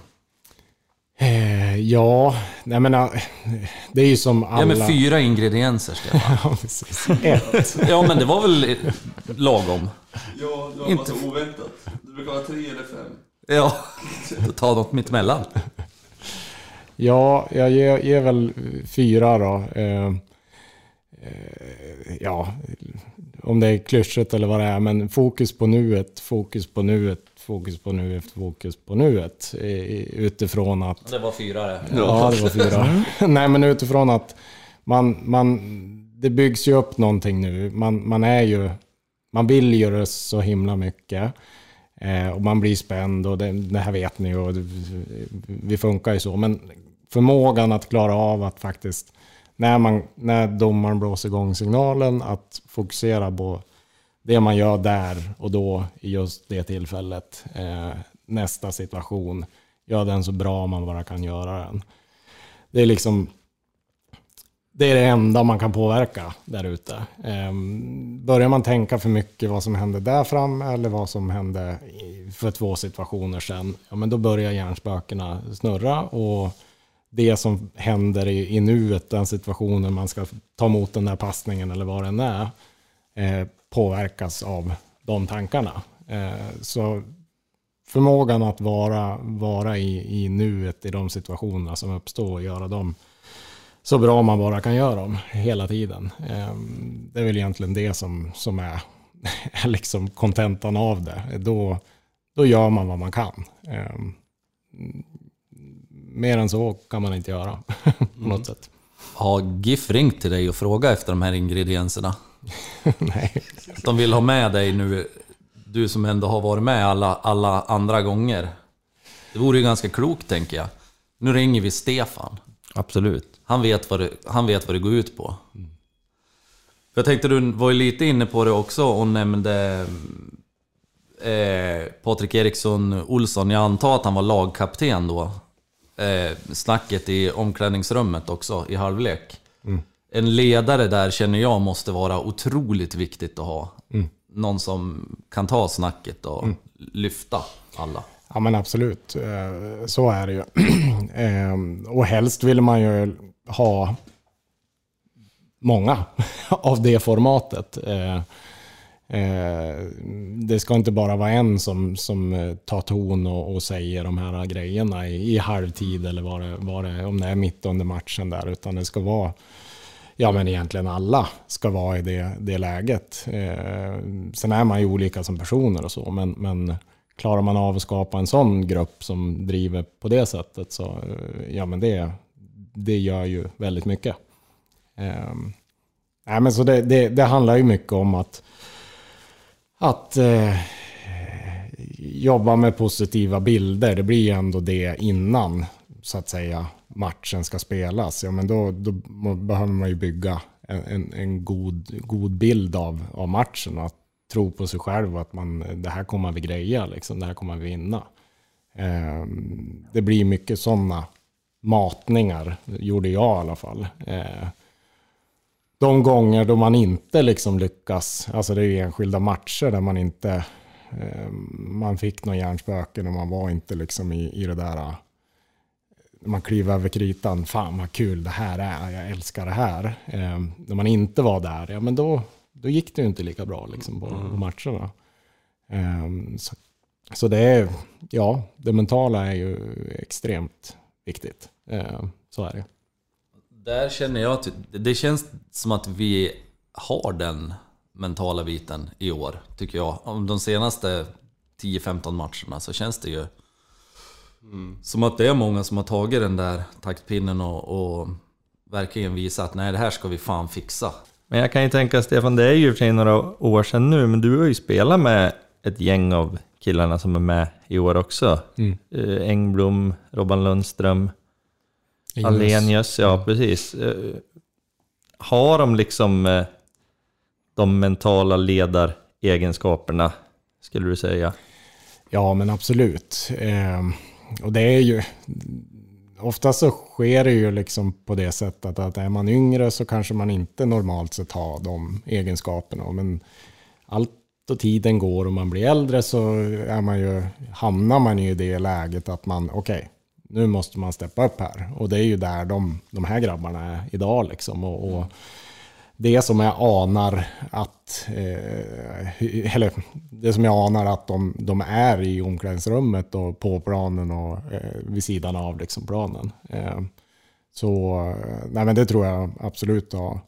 Eh, ja, nej men äh, det är ju som alla... Ja men fyra ingredienser Stefan. Ja, precis. Ett. Ja men det var väl lagom? Ja, det var Inte- så oväntat. Du brukar ha tre eller fem. Ja, ta något mittemellan. Ja, jag ger, ger väl fyra då. Eh, eh, ja, om det är klyschigt eller vad det är. Men fokus på nuet, fokus på nuet, fokus på nuet, fokus på nuet. Eh, utifrån att... Det var fyra det. Ja, det var fyra. Nej, men utifrån att man, man, det byggs ju upp någonting nu. Man, man är ju... Man vill ju det så himla mycket. Eh, och man blir spänd och det, det här vet ni ju. och det- Vi funkar ju så. Men förmågan att klara av att faktiskt, när, man, när domaren blåser igång signalen, att fokusera på det man gör där och då i just det tillfället. Eh, nästa situation, gör den så bra man bara kan göra den. Det är liksom det är det enda man kan påverka där ute. Eh, börjar man tänka för mycket vad som hände där fram eller vad som hände för två situationer sedan, ja, men då börjar hjärnspökena snurra och det som händer i, i nuet, den situationen man ska ta emot den där passningen eller vad den är, eh, påverkas av de tankarna. Eh, så förmågan att vara, vara i, i nuet i de situationerna som uppstår och göra dem så bra man bara kan göra dem hela tiden. Eh, Det är väl egentligen det som, som är, är liksom kontentan av det. Då, då gör man vad man kan. Eh, Mer än så kan man inte göra på något sätt. Har GIF ringt till dig och frågat efter de här ingredienserna? Nej. Att de vill ha med dig nu, du som ändå har varit med alla, alla andra gånger. Det vore ju ganska klokt tänker jag. Nu ringer vi Stefan. Absolut. Han vet vad det, han vet vad det går ut på. För jag tänkte, du var ju lite inne på det också och nämnde eh, Patrik Eriksson Olsson. Jag antar att han var lagkapten då. Eh, snacket i omklädningsrummet också i halvlek. En ledare där känner jag måste vara otroligt viktigt att ha. Någon som kan ta snacket och lyfta alla. Ja men absolut, Eh, så är det ju. Ehm, Och helst vill man ju ha många av det formatet. Eh, det ska inte bara vara en som, som eh, tar ton och, och säger de här grejerna i, i halvtid eller vad det, vad det, om det är mitt under matchen där. Utan det ska vara, ja men egentligen alla ska vara i det, det läget. Eh, Sen är man ju olika som personer och så, men, men klarar man av att skapa en sån grupp som driver på det sättet så eh, ja men det, det gör ju väldigt mycket. Eh, nej, men så det, det, det handlar ju mycket om att, att eh, jobba med positiva bilder. Det blir ju ändå det innan så att säga matchen ska spelas. Ja, men då, då behöver man ju bygga en, en, en god, god bild av, av matchen och att tro på sig själv och att man, det här kommer vi greja, liksom, det här kommer vi vinna. Eh, det blir mycket sådana matningar, gjorde jag i alla fall. Eh, de gånger då man inte liksom lyckas, alltså det är ju enskilda matcher där man inte, eh, man fick någon hjärnspöken och man var inte liksom i, i det där, eh, man kliver över kritan, fan vad kul det här är, jag älskar det här. Eh, när man inte var där, ja men då, då gick det ju inte lika bra liksom på, på matcherna. Eh, så, så det är, ja, det mentala är ju extremt viktigt. Så är det. Där känner jag att det känns som att vi har den mentala biten i år, tycker jag. Om de senaste 10-15 matcherna så känns det ju som att det är många som har tagit den där taktpinnen och, och verkligen visat att nej, det här ska vi fan fixa. Men jag kan ju tänka, Stefan, det är ju för sig några år sedan nu, men du har ju spelat med ett gäng av killarna som är med i år också. Eh, Engblom, Robban Lundström, Alenius, ja precis. Eh, Har de liksom eh, de mentala ledaregenskaperna, skulle du säga? Ja, men absolut. Eh, och det är ju... Ofta så sker det ju liksom på det sättet att är man yngre så kanske man inte normalt sett har de egenskaperna. Men allt och tiden går och man blir äldre så är man ju, hamnar man ju i det läget att man, okej, nu måste man steppa upp här. Och det är ju där de, de här grabbarna är idag liksom. Och, och det som jag anar att, eh, eller det som jag anar att de, de är i omklädningsrummet och på planen och eh, vid sidan av liksom planen. Eh, så nej men det tror jag absolut har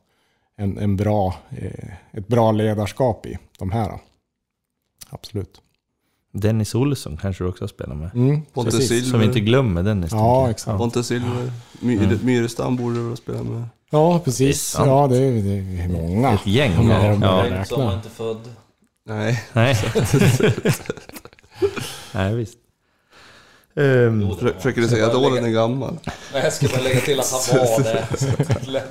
en, en bra, eh, ett bra ledarskap i de här. Absolut. Dennis Olsson kanske du också spelar med? Mm, Pontus precis. Silver. Som vi inte glömmer Dennis. Ja, exakt. Pontus Silver. My, Myrestam borde du spela med. Ja, precis. sant. Ja, det är, det är många. Ett gäng. Ja. Ja. Som var räkna. inte född. Nej, Nej. Nej, visst. Ehm, Frö- försöker du säga att åren är gammal? Nej, jag ska bara lägga till att han var det.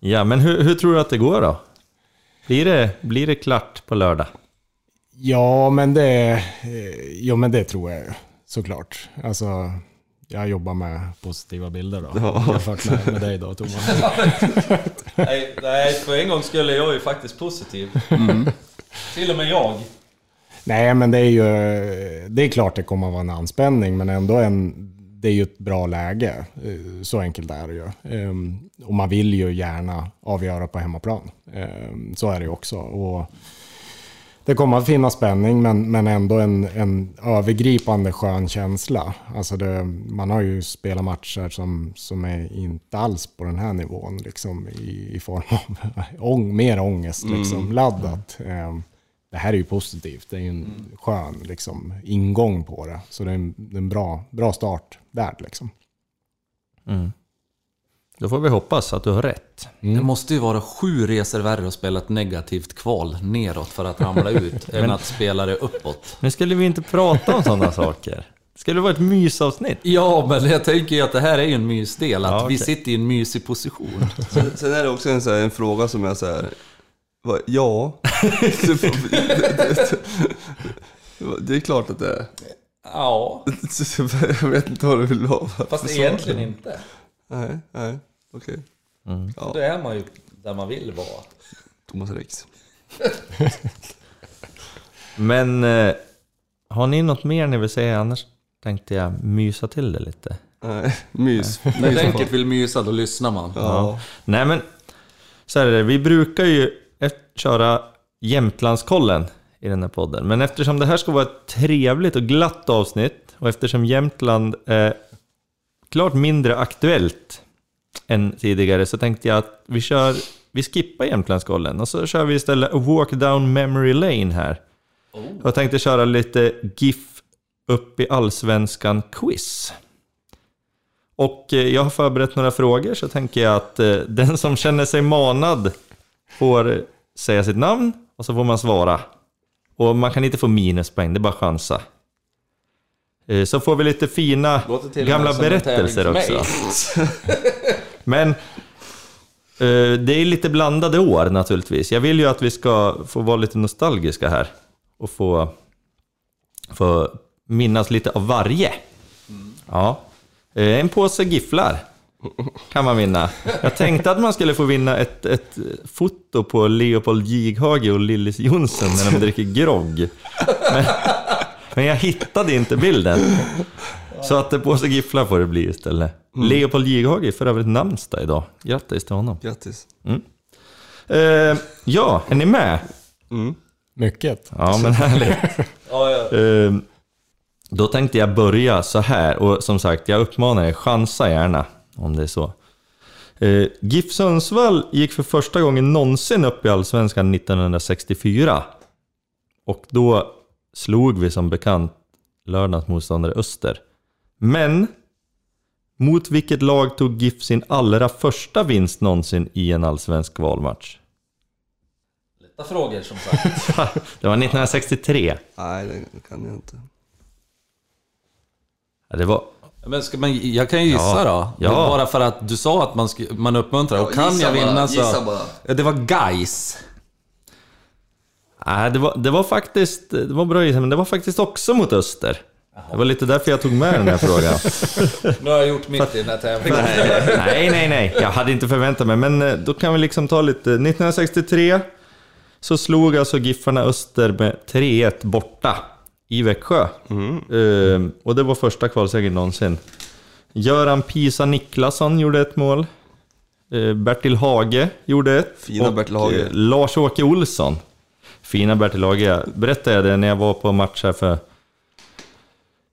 Ja, men hur, hur tror du att det går då? Blir det, blir det klart på lördag? Ja, men det, eh, ja, men det tror jag ju. Såklart. Alltså, jag jobbar med positiva bilder då. Ja. Jämfört med, med dig då, Thomas. Nej, nej, för en gång skulle jag ju faktiskt positiv. Till och med jag. Nej, men det är ju... Det är klart det kommer att vara en anspänning, men ändå en... Det är ju ett bra läge. Eh, Så enkelt är det ju. Ehm, Och man vill ju gärna avgöra på hemmaplan. Ehm, Så är det ju också. Och det kommer att finnas spänning men, men ändå en, en övergripande skön känsla. Alltså det, man har ju spelat matcher som, som är inte alls på den här nivån liksom, i, i form av ång, mer ångest, liksom, laddat. Eh, det här är ju positivt, det är ju en skön liksom, ingång på det. Så det är en, en bra, bra start där. Liksom. Då får vi hoppas att du har rätt. Det måste ju vara sju resor värre att spela ett negativt kval neråt för att ramla ut än att spela det uppåt. Nu skulle vi inte prata om sådana saker. Det skulle vara ett mysavsnitt. Ja, men jag tänker ju att det här är ju en mysdel, att Ja, vi okej. sitter i en mysig position. Sen, sen är det också en, så här, en fråga som här. va- Ja. det är klart att det är. Ja, Jag vet inte vad du vill ha. fast egentligen inte. Nej, nej, okej. Då är man ju där man vill vara. Thomas Rex. Men eh, har ni något mer ni vill säga? Annars tänkte jag mysa till det lite. Nej, mys. När Denket vill mysa, då lyssnar man. Ja. Nej men, så här är det. Vi brukar ju köra Jämtlandskollen i den här podden. Men eftersom det här ska vara ett trevligt och glatt avsnitt och eftersom Jämtland är klart mindre aktuellt än tidigare så tänkte jag att vi kör, vi skippar Jämtlandskollen och så kör vi istället A Walk Down Memory Lane här. Jag tänkte köra lite GIF upp i allsvenskan quiz. Och eh, jag har förberett några frågor så tänker jag att eh, den som känner sig manad får säga sitt namn och så får man svara. Och man kan inte få minuspoäng, det är bara chansa. Eh, Så får vi lite fina gamla berättelser också. Men eh, det är lite blandade år naturligtvis. Jag vill ju att vi ska få vara lite nostalgiska här och få, få minnas lite av varje. Ja. Eh, En påse gifflar kan man vinna. Jag tänkte att man skulle få vinna ett, ett foto på Leopold Jighage och Lillis Jonsson när de dricker grogg. Men, men jag hittade inte bilden. Så att en påse gifflar får det bli istället. Leopold Jighage är för övrigt namnsdag idag. Grattis till honom. Grattis. Eh, ja, är ni med? Mycket. Ja, men härligt. Eh, Då tänkte jag börja så här och som sagt, jag uppmanar er, chansa gärna om det är så. Eh, GIF Sundsvall gick för första gången någonsin upp i Allsvenskan 1964. Och då slog vi som bekant lördagens motståndare Öster. Men mot vilket lag tog GIF sin allra första vinst någonsin i en allsvensk valmatch? Lätta frågor som sagt. Det var 1963. Nej, det kan jag inte. Ja, det var Men ska man, jag kan ju gissa Ja. då. Ja. Bara för att du sa att man, man uppmuntrar. Och kan jag vinna bara, så... gissa bara. Ja, Det var guys. Nej, det var, det var faktiskt, det var bra gissat, men det var faktiskt också mot Öster. Det var lite därför jag tog med den här frågan. Nu har jag gjort mitt i den här tävlingen. nej, nej, nej, jag hade inte förväntat mig, men eh, då kan vi liksom ta lite. 1963 så slog alltså Giffarna Öster med 3-1 borta i Växjö. Ehm, och det var första kvalsegern någonsin. Göran Pisa Niklasson gjorde ett mål. Eh, Bertil Hage gjorde ett. Fina och, Bertil Hage. eh, Lars-Åke Olsson. Fina Bertil Hage. Berättade jag det när jag var på match här för...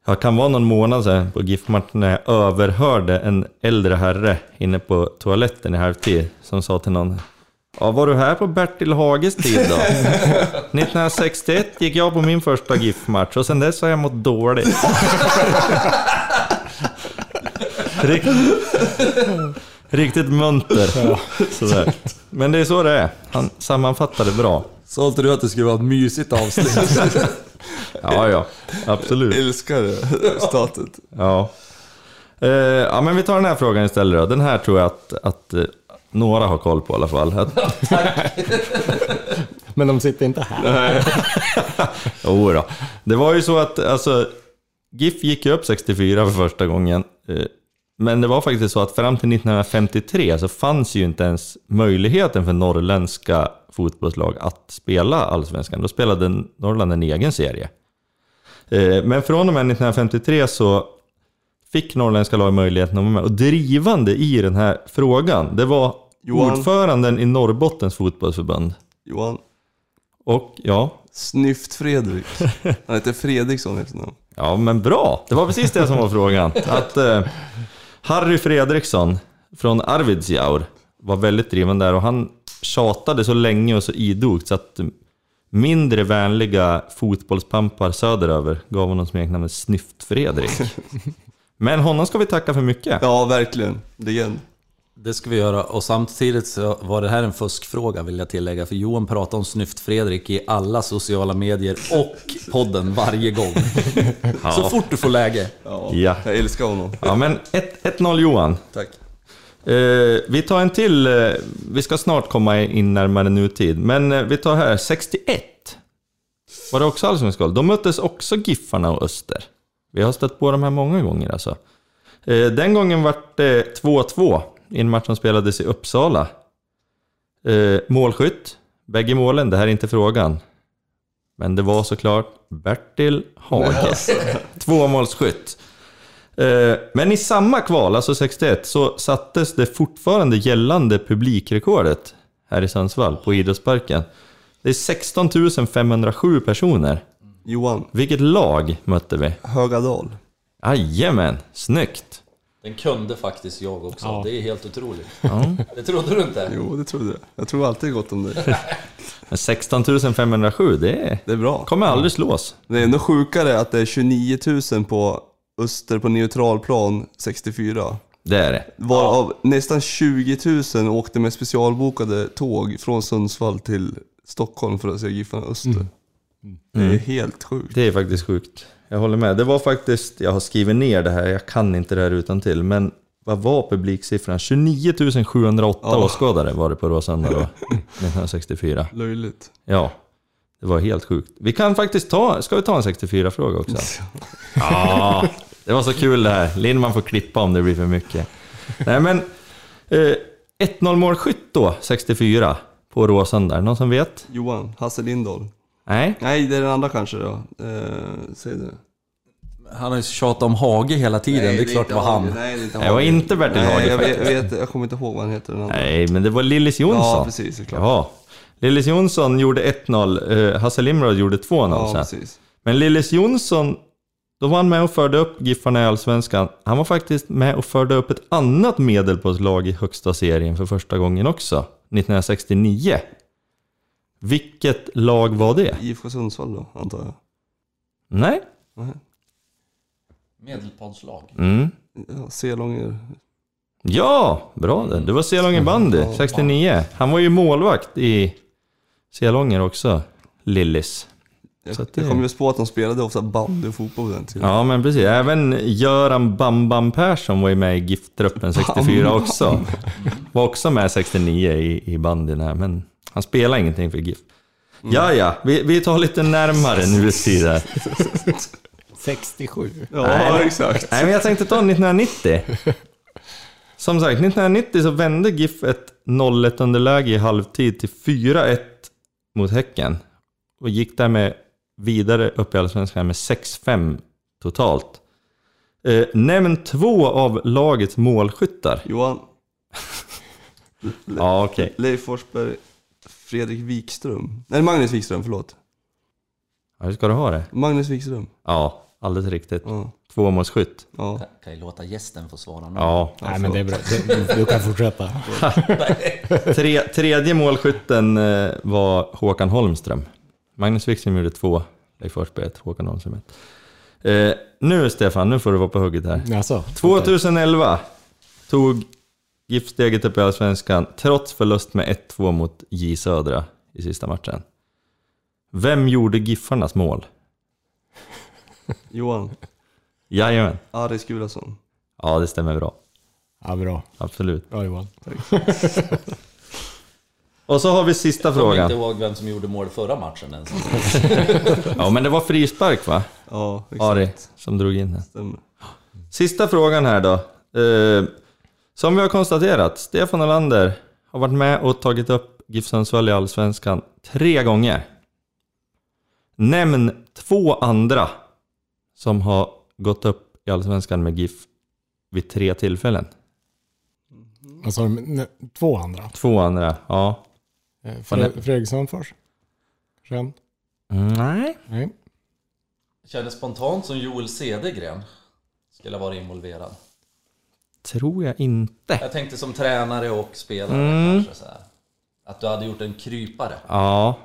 Ja, kan vara någon månad sedan på GIF-matchen när jag överhörde en äldre herre inne på toaletten i halvtid som sa till någon Ja, var du här på Bertil Hages tid då? 1961 gick jag på min första GIF-match och sen dess har jag mått dåligt. Riktigt, riktigt munter. Sådär. Men det är så det är. Han sammanfattade bra. Sa inte du att det skulle vara ett mysigt avsnitt? Ja, ja. Absolut. Älskar det statet. Ja. Eh, ja, men vi tar den här frågan istället då. Den här tror jag att, att eh, några har koll på i alla fall. Att, Men de sitter inte här. jo då. Det var ju så att alltså, GIF gick ju upp 64 för första gången. Men det var faktiskt så att fram till 1953 så fanns ju inte ens möjligheten för norrländska fotbollslag att spela allsvenskan. Då spelade Norrland en egen serie. Eh, Men från och med 1953 så fick norrländska lag möjligheten att vara med. Och drivande i den här frågan, det var Johan. ordföranden i Norrbottens fotbollsförbund. Johan, Och ja, Snyft Fredrik. Han heter Fredriksson heter han. ja men bra. Det var precis det som var frågan. Att eh, Harry Fredriksson från Arvidsjaur var väldigt driven där och han tjatade så länge och så idogt så att mindre vänliga fotbollspampar söderöver gav honom smeknamnet Snyft-Fredrik. Men honom ska vi tacka för mycket. Ja, verkligen. Legend. Det ska vi göra och samtidigt så var det här en fuskfråga vill jag tillägga för Johan pratar om Snyft-Fredrik i alla sociala medier och podden varje gång. Så fort du får läge. Ja, Ja. jag älskar honom. Ja men 1 1-0 Johan. Tack. Eh, vi tar en till, eh, vi ska snart komma in närmare nutid, men eh, vi tar här 61. Var det också allsvensk guld? De möttes också Giffarna och Öster. Vi har stött på de här många gånger alltså. Eh, den gången var det 2-2 i en match som spelades i Uppsala. Eh, målskytt, bägge målen, det här är inte frågan. Men det var såklart Bertil Hage. Tvåmålsskytt. Eh, Men i samma kval, alltså 61, så sattes det fortfarande gällande publikrekordet här i Sundsvall på Idrottsparken. Det är 16 507 personer. Johan, Vilket lag mötte vi? Högadal. Jajamän, snyggt! Den kunde faktiskt jag också. Ja. Det är helt otroligt. Ja. Det trodde du inte? Jo, det trodde jag. Jag tror alltid gott om. Men 16 507, det är, Det är bra. kommer aldrig slås. Det är ändå sjukare att det är 29 000 på Öster på neutralplan 64. Det är det. Varav nästan 20 000 åkte med specialbokade tåg från Sundsvall till Stockholm för att se Giffarna Öster. Det är helt sjukt. Det är faktiskt sjukt. Jag håller med. Det var faktiskt, jag har skrivit ner det här, jag kan inte det här utan till, men vad var publiksiffran? 29 708 Ja. åskådare var det på Råsunda då, 1964. Löjligt. Ja, det var helt sjukt. Vi kan faktiskt ta, ska vi ta en 64-fråga också? Ja, det var så kul det här. Lindman får klippa om det blir för mycket. Nej men, eh, 1-0 målskytt då, 64, på Råsunda. Någon som vet? Johan, Hasse Lindahl. Nej? Nej, det är den andra kanske då. Eh, säg det. Han har ju tjatat om Hage hela tiden. det är klart det var han. Nej, det Det var inte Bertil Nej, Hage jag, vet, jag, vet, jag kommer inte ihåg vad han heter den andra. Nej, men det var Lillis Jonsson. Ja, precis. Lillis Jonsson gjorde 1-0, eh, Hasse Limrod gjorde 2-0 Ja, sen. precis. Men Lillis Jonsson, då var han med och förde upp Giffarna i Allsvenskan. Han var faktiskt med och förde upp ett annat medelpåslag i högsta serien för första gången också, 1969. Vilket lag var det? IFK Sundsvall då, antar jag. Nej? Medelpadslag. Mm. Ja, Selånger. Ja, bra det. Det var Selånger bandy, 69. Han var ju målvakt i Selånger också, Lillis. Jag, Så att jag det- kom just på att de spelade ofta bandy och fotboll på den tiden. Ja, men precis. Även Göran Bam Bam Persson var ju med i GIF-truppen 64 också. Var också med 69 i, i bandyn här, men han spelade ingenting för GIF. Ja, ja, vi, vi tar lite närmare nutid här. 67. Ja, Nej. exakt. Nej, men jag tänkte ta 1990. Som sagt, 1990 så vände GIF ett 0-1 underläge i halvtid till 4-1 mot Häcken. Och gick därmed vidare upp i Allsvenskan med 6-5 totalt. Eh, nämn två av lagets målskyttar. Johan, Ja, okej. Leif Forsberg, Fredrik Wikström. Nej, Magnus Wikström, förlåt. Ja, hur ska du ha det? Magnus Wikström. Ja, alldeles riktigt. Ja. Tvåmålsskytt. ja. Kan ju låta gästen få svara nu. Ja. Nej, men det är bra. Du, du kan fortsätta. Tre, tredje målskytten eh, var Håkan Holmström. Magnus Wikström gjorde två, Leif Forsberg ett, Håkan Holmström ett. Eh, nu Stefan, nu får du vara på hugget här. Alltså, 2011 tog GIF steget upp i Allsvenskan trots förlust med 1-2 mot J Södra i sista matchen. Vem gjorde Giffarnas mål? Johan, Jajamän. Aris Gulason. Ja, det stämmer bra. Ja, bra. Absolut. Bra Johan. Och så har vi sista Jag kommer inte frågan. ihåg vem som gjorde mål förra matchen ens. Ja, men det var frispark va? Ja, exakt. Ari, som drog in den. Sista frågan här då. Eh, som vi har konstaterat, Stefan Olander har varit med och tagit upp GIF Sundsvall i Allsvenskan tre gånger. Nämn två andra som har gått upp i Allsvenskan med GIF vid tre tillfällen. Ne- Två andra. Två andra, ja. Eh, Fre- Fredrik Sundfors. Skön? Nej. Nej. Kändes spontant som Joel Cedergren skulle ha varit involverad. Tror jag inte. Jag tänkte som tränare och spelare Mm. kanske så här. Att du hade gjort en krypare. Ja.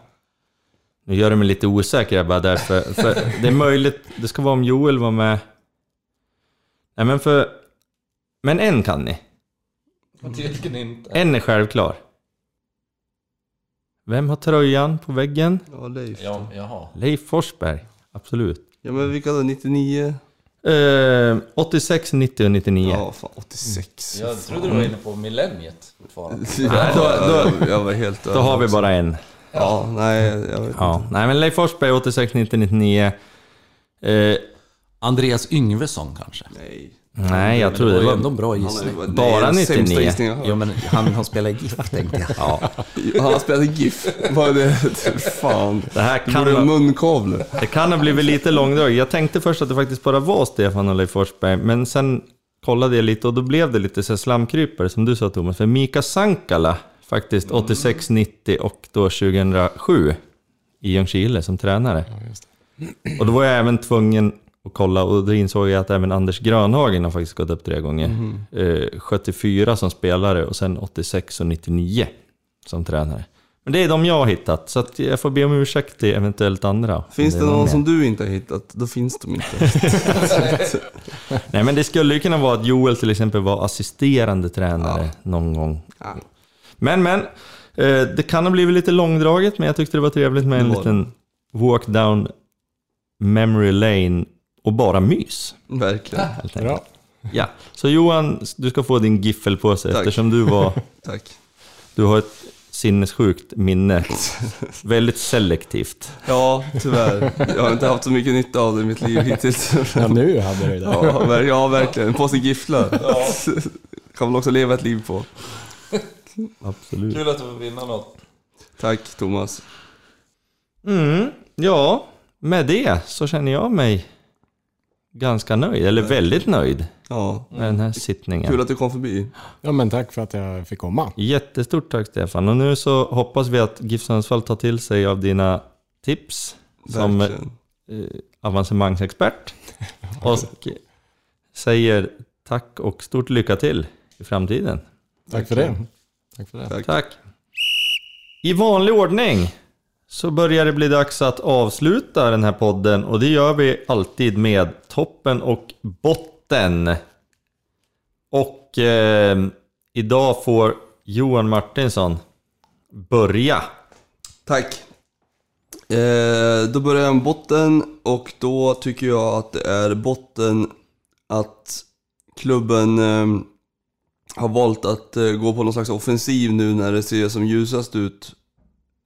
Nu gör det mig lite osäker jag bara därför. För det är möjligt, det ska vara om Joel var med. Nej men för... Men en kan ni. Tydligen inte. En är självklar. Vem har tröjan på väggen? Ja, Leif. Ja, jaha. Leif Forsberg. Absolut. Ja men vilka då? 99? Eh, 86, 90 och 99. Ja, fan 86. Jag trodde du var inne på millenniet fortfarande. Ja, då- jag var helt Då har vi bara en. Ja, nej jag vet Ja. Nej men Leif Forsberg 86, 90, 99. Eh, Andreas Yngvesson kanske? Nej. Nej jag tror det det var ju var... ändå en bra Han gissning. är- Bara nej, sämsta 99. gissningen jag har hört. Jo men han har spelat GIF tänkte jag. Ja, Han har spelat GIF. Vad är det? Fan. det här kan ha, munkavle. det kan ha blivit lite långdraget. Jag tänkte först att det faktiskt bara var Stefan och Leif Forsberg, men sen kollade jag lite och då blev det lite så här slamkrypare som du sa Thomas. För Mika Sankala, faktiskt 86, 90 och då 2007 i Ljungskile som tränare. Och då var jag även tvungen att kolla och då insåg jag att även Anders Grönhagen har faktiskt gått upp tre gånger. Eh, 74 som spelare och sen 86 och 99 som tränare. Men det är de jag har hittat, så jag får be om ursäkt till eventuellt andra. Finns det är någon mer. som du inte har hittat, då finns de inte. Nej men det skulle ju kunna vara att Joel till exempel var assisterande tränare någon gång. Ja. Men men, eh, det kan ha blivit lite långdraget men jag tyckte det var trevligt med en Det det. liten walk down memory lane och bara mys. Verkligen. Helt enkelt. Bra. Ja, så Johan, du ska få din giffelpåse Tack. eftersom du var, Tack. du har ett sinnessjukt minne. Väldigt selektivt. Ja, tyvärr. Jag har inte haft så mycket nytta av det i mitt liv hittills. Ja, nu hade du det. Ja, ver- ja verkligen. En påse gifflar. Kan man också leva ett liv på. Absolut. Kul att du får vinna något. Tack Thomas. Mm, ja, med det så känner jag mig ganska nöjd, eller väldigt nöjd Ja, med den här sittningen. kul att du kom förbi. Ja, men tack för att jag fick komma. Jättestort tack Stefan. Och nu så hoppas vi att GIF Sundsvall tar till sig av dina tips som eh, avancemangsexpert. Och säger tack och stort lycka till i framtiden. Tack för det. Tack för det. Tack. Tack. I vanlig ordning så börjar det bli dags att avsluta den här podden och det gör vi alltid med toppen och botten. Och eh, idag får Johan Martinsson börja. Tack. Eh, då börjar jag med botten och då tycker jag att det är botten att klubben eh, har valt att eh, gå på någon slags offensiv nu när det ser som ljusast ut.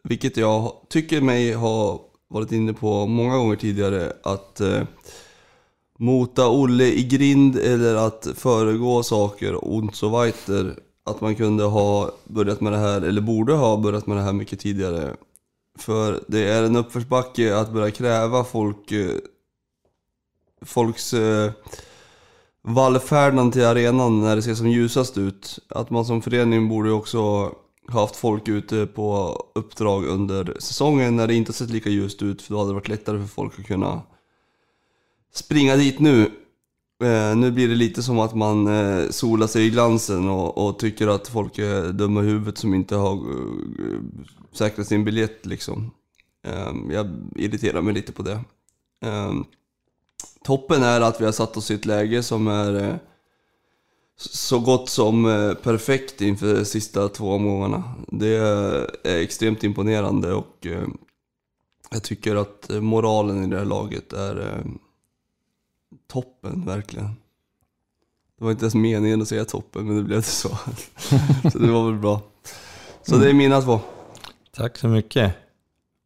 Vilket jag tycker mig ha varit inne på många gånger tidigare att eh, mota Olle i grind eller att föregå saker och så weiter. Att man kunde ha börjat med det här, eller borde ha börjat med det här mycket tidigare. För det är en uppförsbacke att börja kräva folk, eh, folks eh, vallfärdan till arenan när det ser som ljusast ut. Att man som förening borde också har haft folk ute på uppdrag under säsongen när det inte sett lika ljust ut. För då hade det varit lättare för folk att kunna springa dit nu. Eh, nu blir det lite som att man eh, solar sig i glansen och, och tycker att folk är dumma i huvudet som inte har eh, säkrat sin biljett liksom. Eh, jag irriterar mig lite på det. Ehm, toppen är att vi har satt oss i ett läge som är eh, så gott som eh, perfekt inför de sista två omgångarna. Det är extremt imponerande och eh, jag tycker att moralen i det här laget är eh, toppen, verkligen. Det var inte ens meningen att säga toppen, men det blev det så. så det var väl bra. Så det är mina två. Tack så mycket.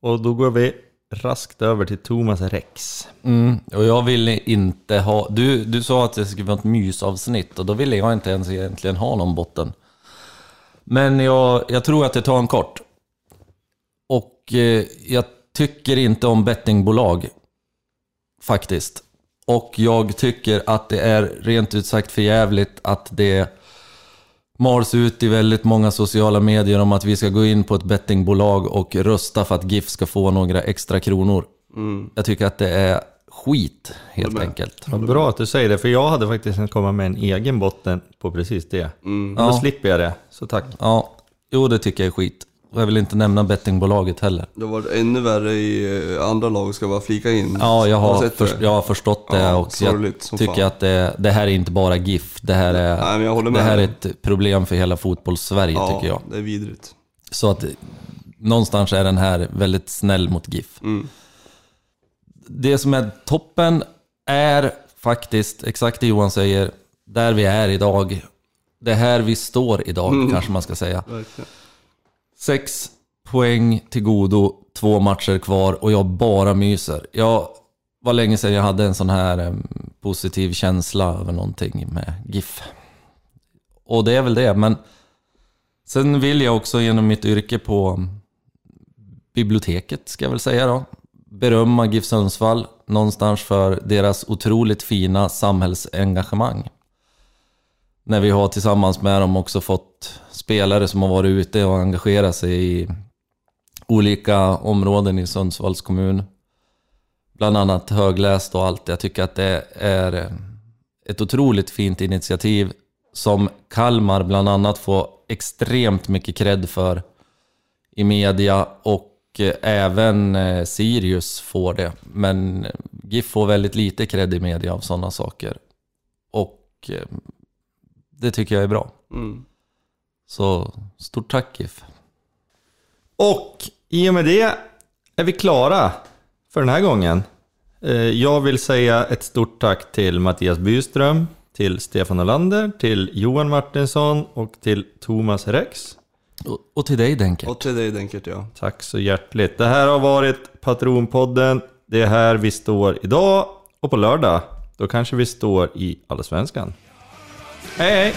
Och då går vi raskt över till Thomas Rex. Mm, och jag ville inte ha... Du, du sa att det skulle vara ett mysavsnitt och då ville jag inte ens egentligen ha någon botten. Men jag, jag tror att jag tar en kort. Och eh, jag tycker inte om bettingbolag. Faktiskt. Och jag tycker att det är rent ut sagt för jävligt att det mals ut i väldigt många sociala medier om att vi ska gå in på ett bettingbolag och rösta för att GIF ska få några extra kronor. Jag tycker att det är skit, helt enkelt. Vad bra att du säger det, för jag hade faktiskt kunnat komma med en egen botten på precis det. Men då Ja. slipper jag det, så tack. Ja, jo det tycker jag är skit. Och jag vill inte nämna bettingbolaget heller. Det har varit ännu värre i eh, andra lag, ska jag bara flika in. Ja, jag har, sett först, jag har förstått det Ja, och jag tycker fan. att det, det här är inte bara GIF. Det här är, Nej, det här är ett problem för hela fotbolls-Sverige ja, tycker jag. det är vidrigt. Så att någonstans är den här väldigt snäll mot GIF. Mm. Det som är toppen är faktiskt, exakt det Johan säger, där vi är idag. Det är här vi står idag, Mm. kanske man ska säga. Verkligen. Sex poäng till godo, två matcher kvar och jag bara myser. Jag var länge sedan jag hade en sån här positiv känsla över någonting med GIF. Och det är väl det, men sen vill jag också genom mitt yrke på biblioteket, ska jag väl säga då, berömma GIF Sundsvall någonstans för deras otroligt fina samhällsengagemang. När vi har tillsammans med dem också fått spelare som har varit ute och engagerat sig i olika områden i Sundsvalls kommun. Bland annat högläst och allt. Jag tycker att det är eh, ett otroligt fint initiativ som Kalmar bland annat får extremt mycket cred för i media och eh, även eh, Sirius får det. Men GIF får väldigt lite cred i media av sådana saker. Och det tycker jag är bra. Mm. Så stort tack GIF. Och i och med det är vi klara för den här gången. Eh, Jag vill säga ett stort tack till Mattias Byström, till Stefan Olander, till Johan Martinsson och till Thomas Rex. Och, och till dig Denke. Och till dig Denkert ja. Tack så hjärtligt. Det här har varit Patronpodden. Det är här vi står idag och på lördag, då kanske vi står i Allsvenskan. Hej hej!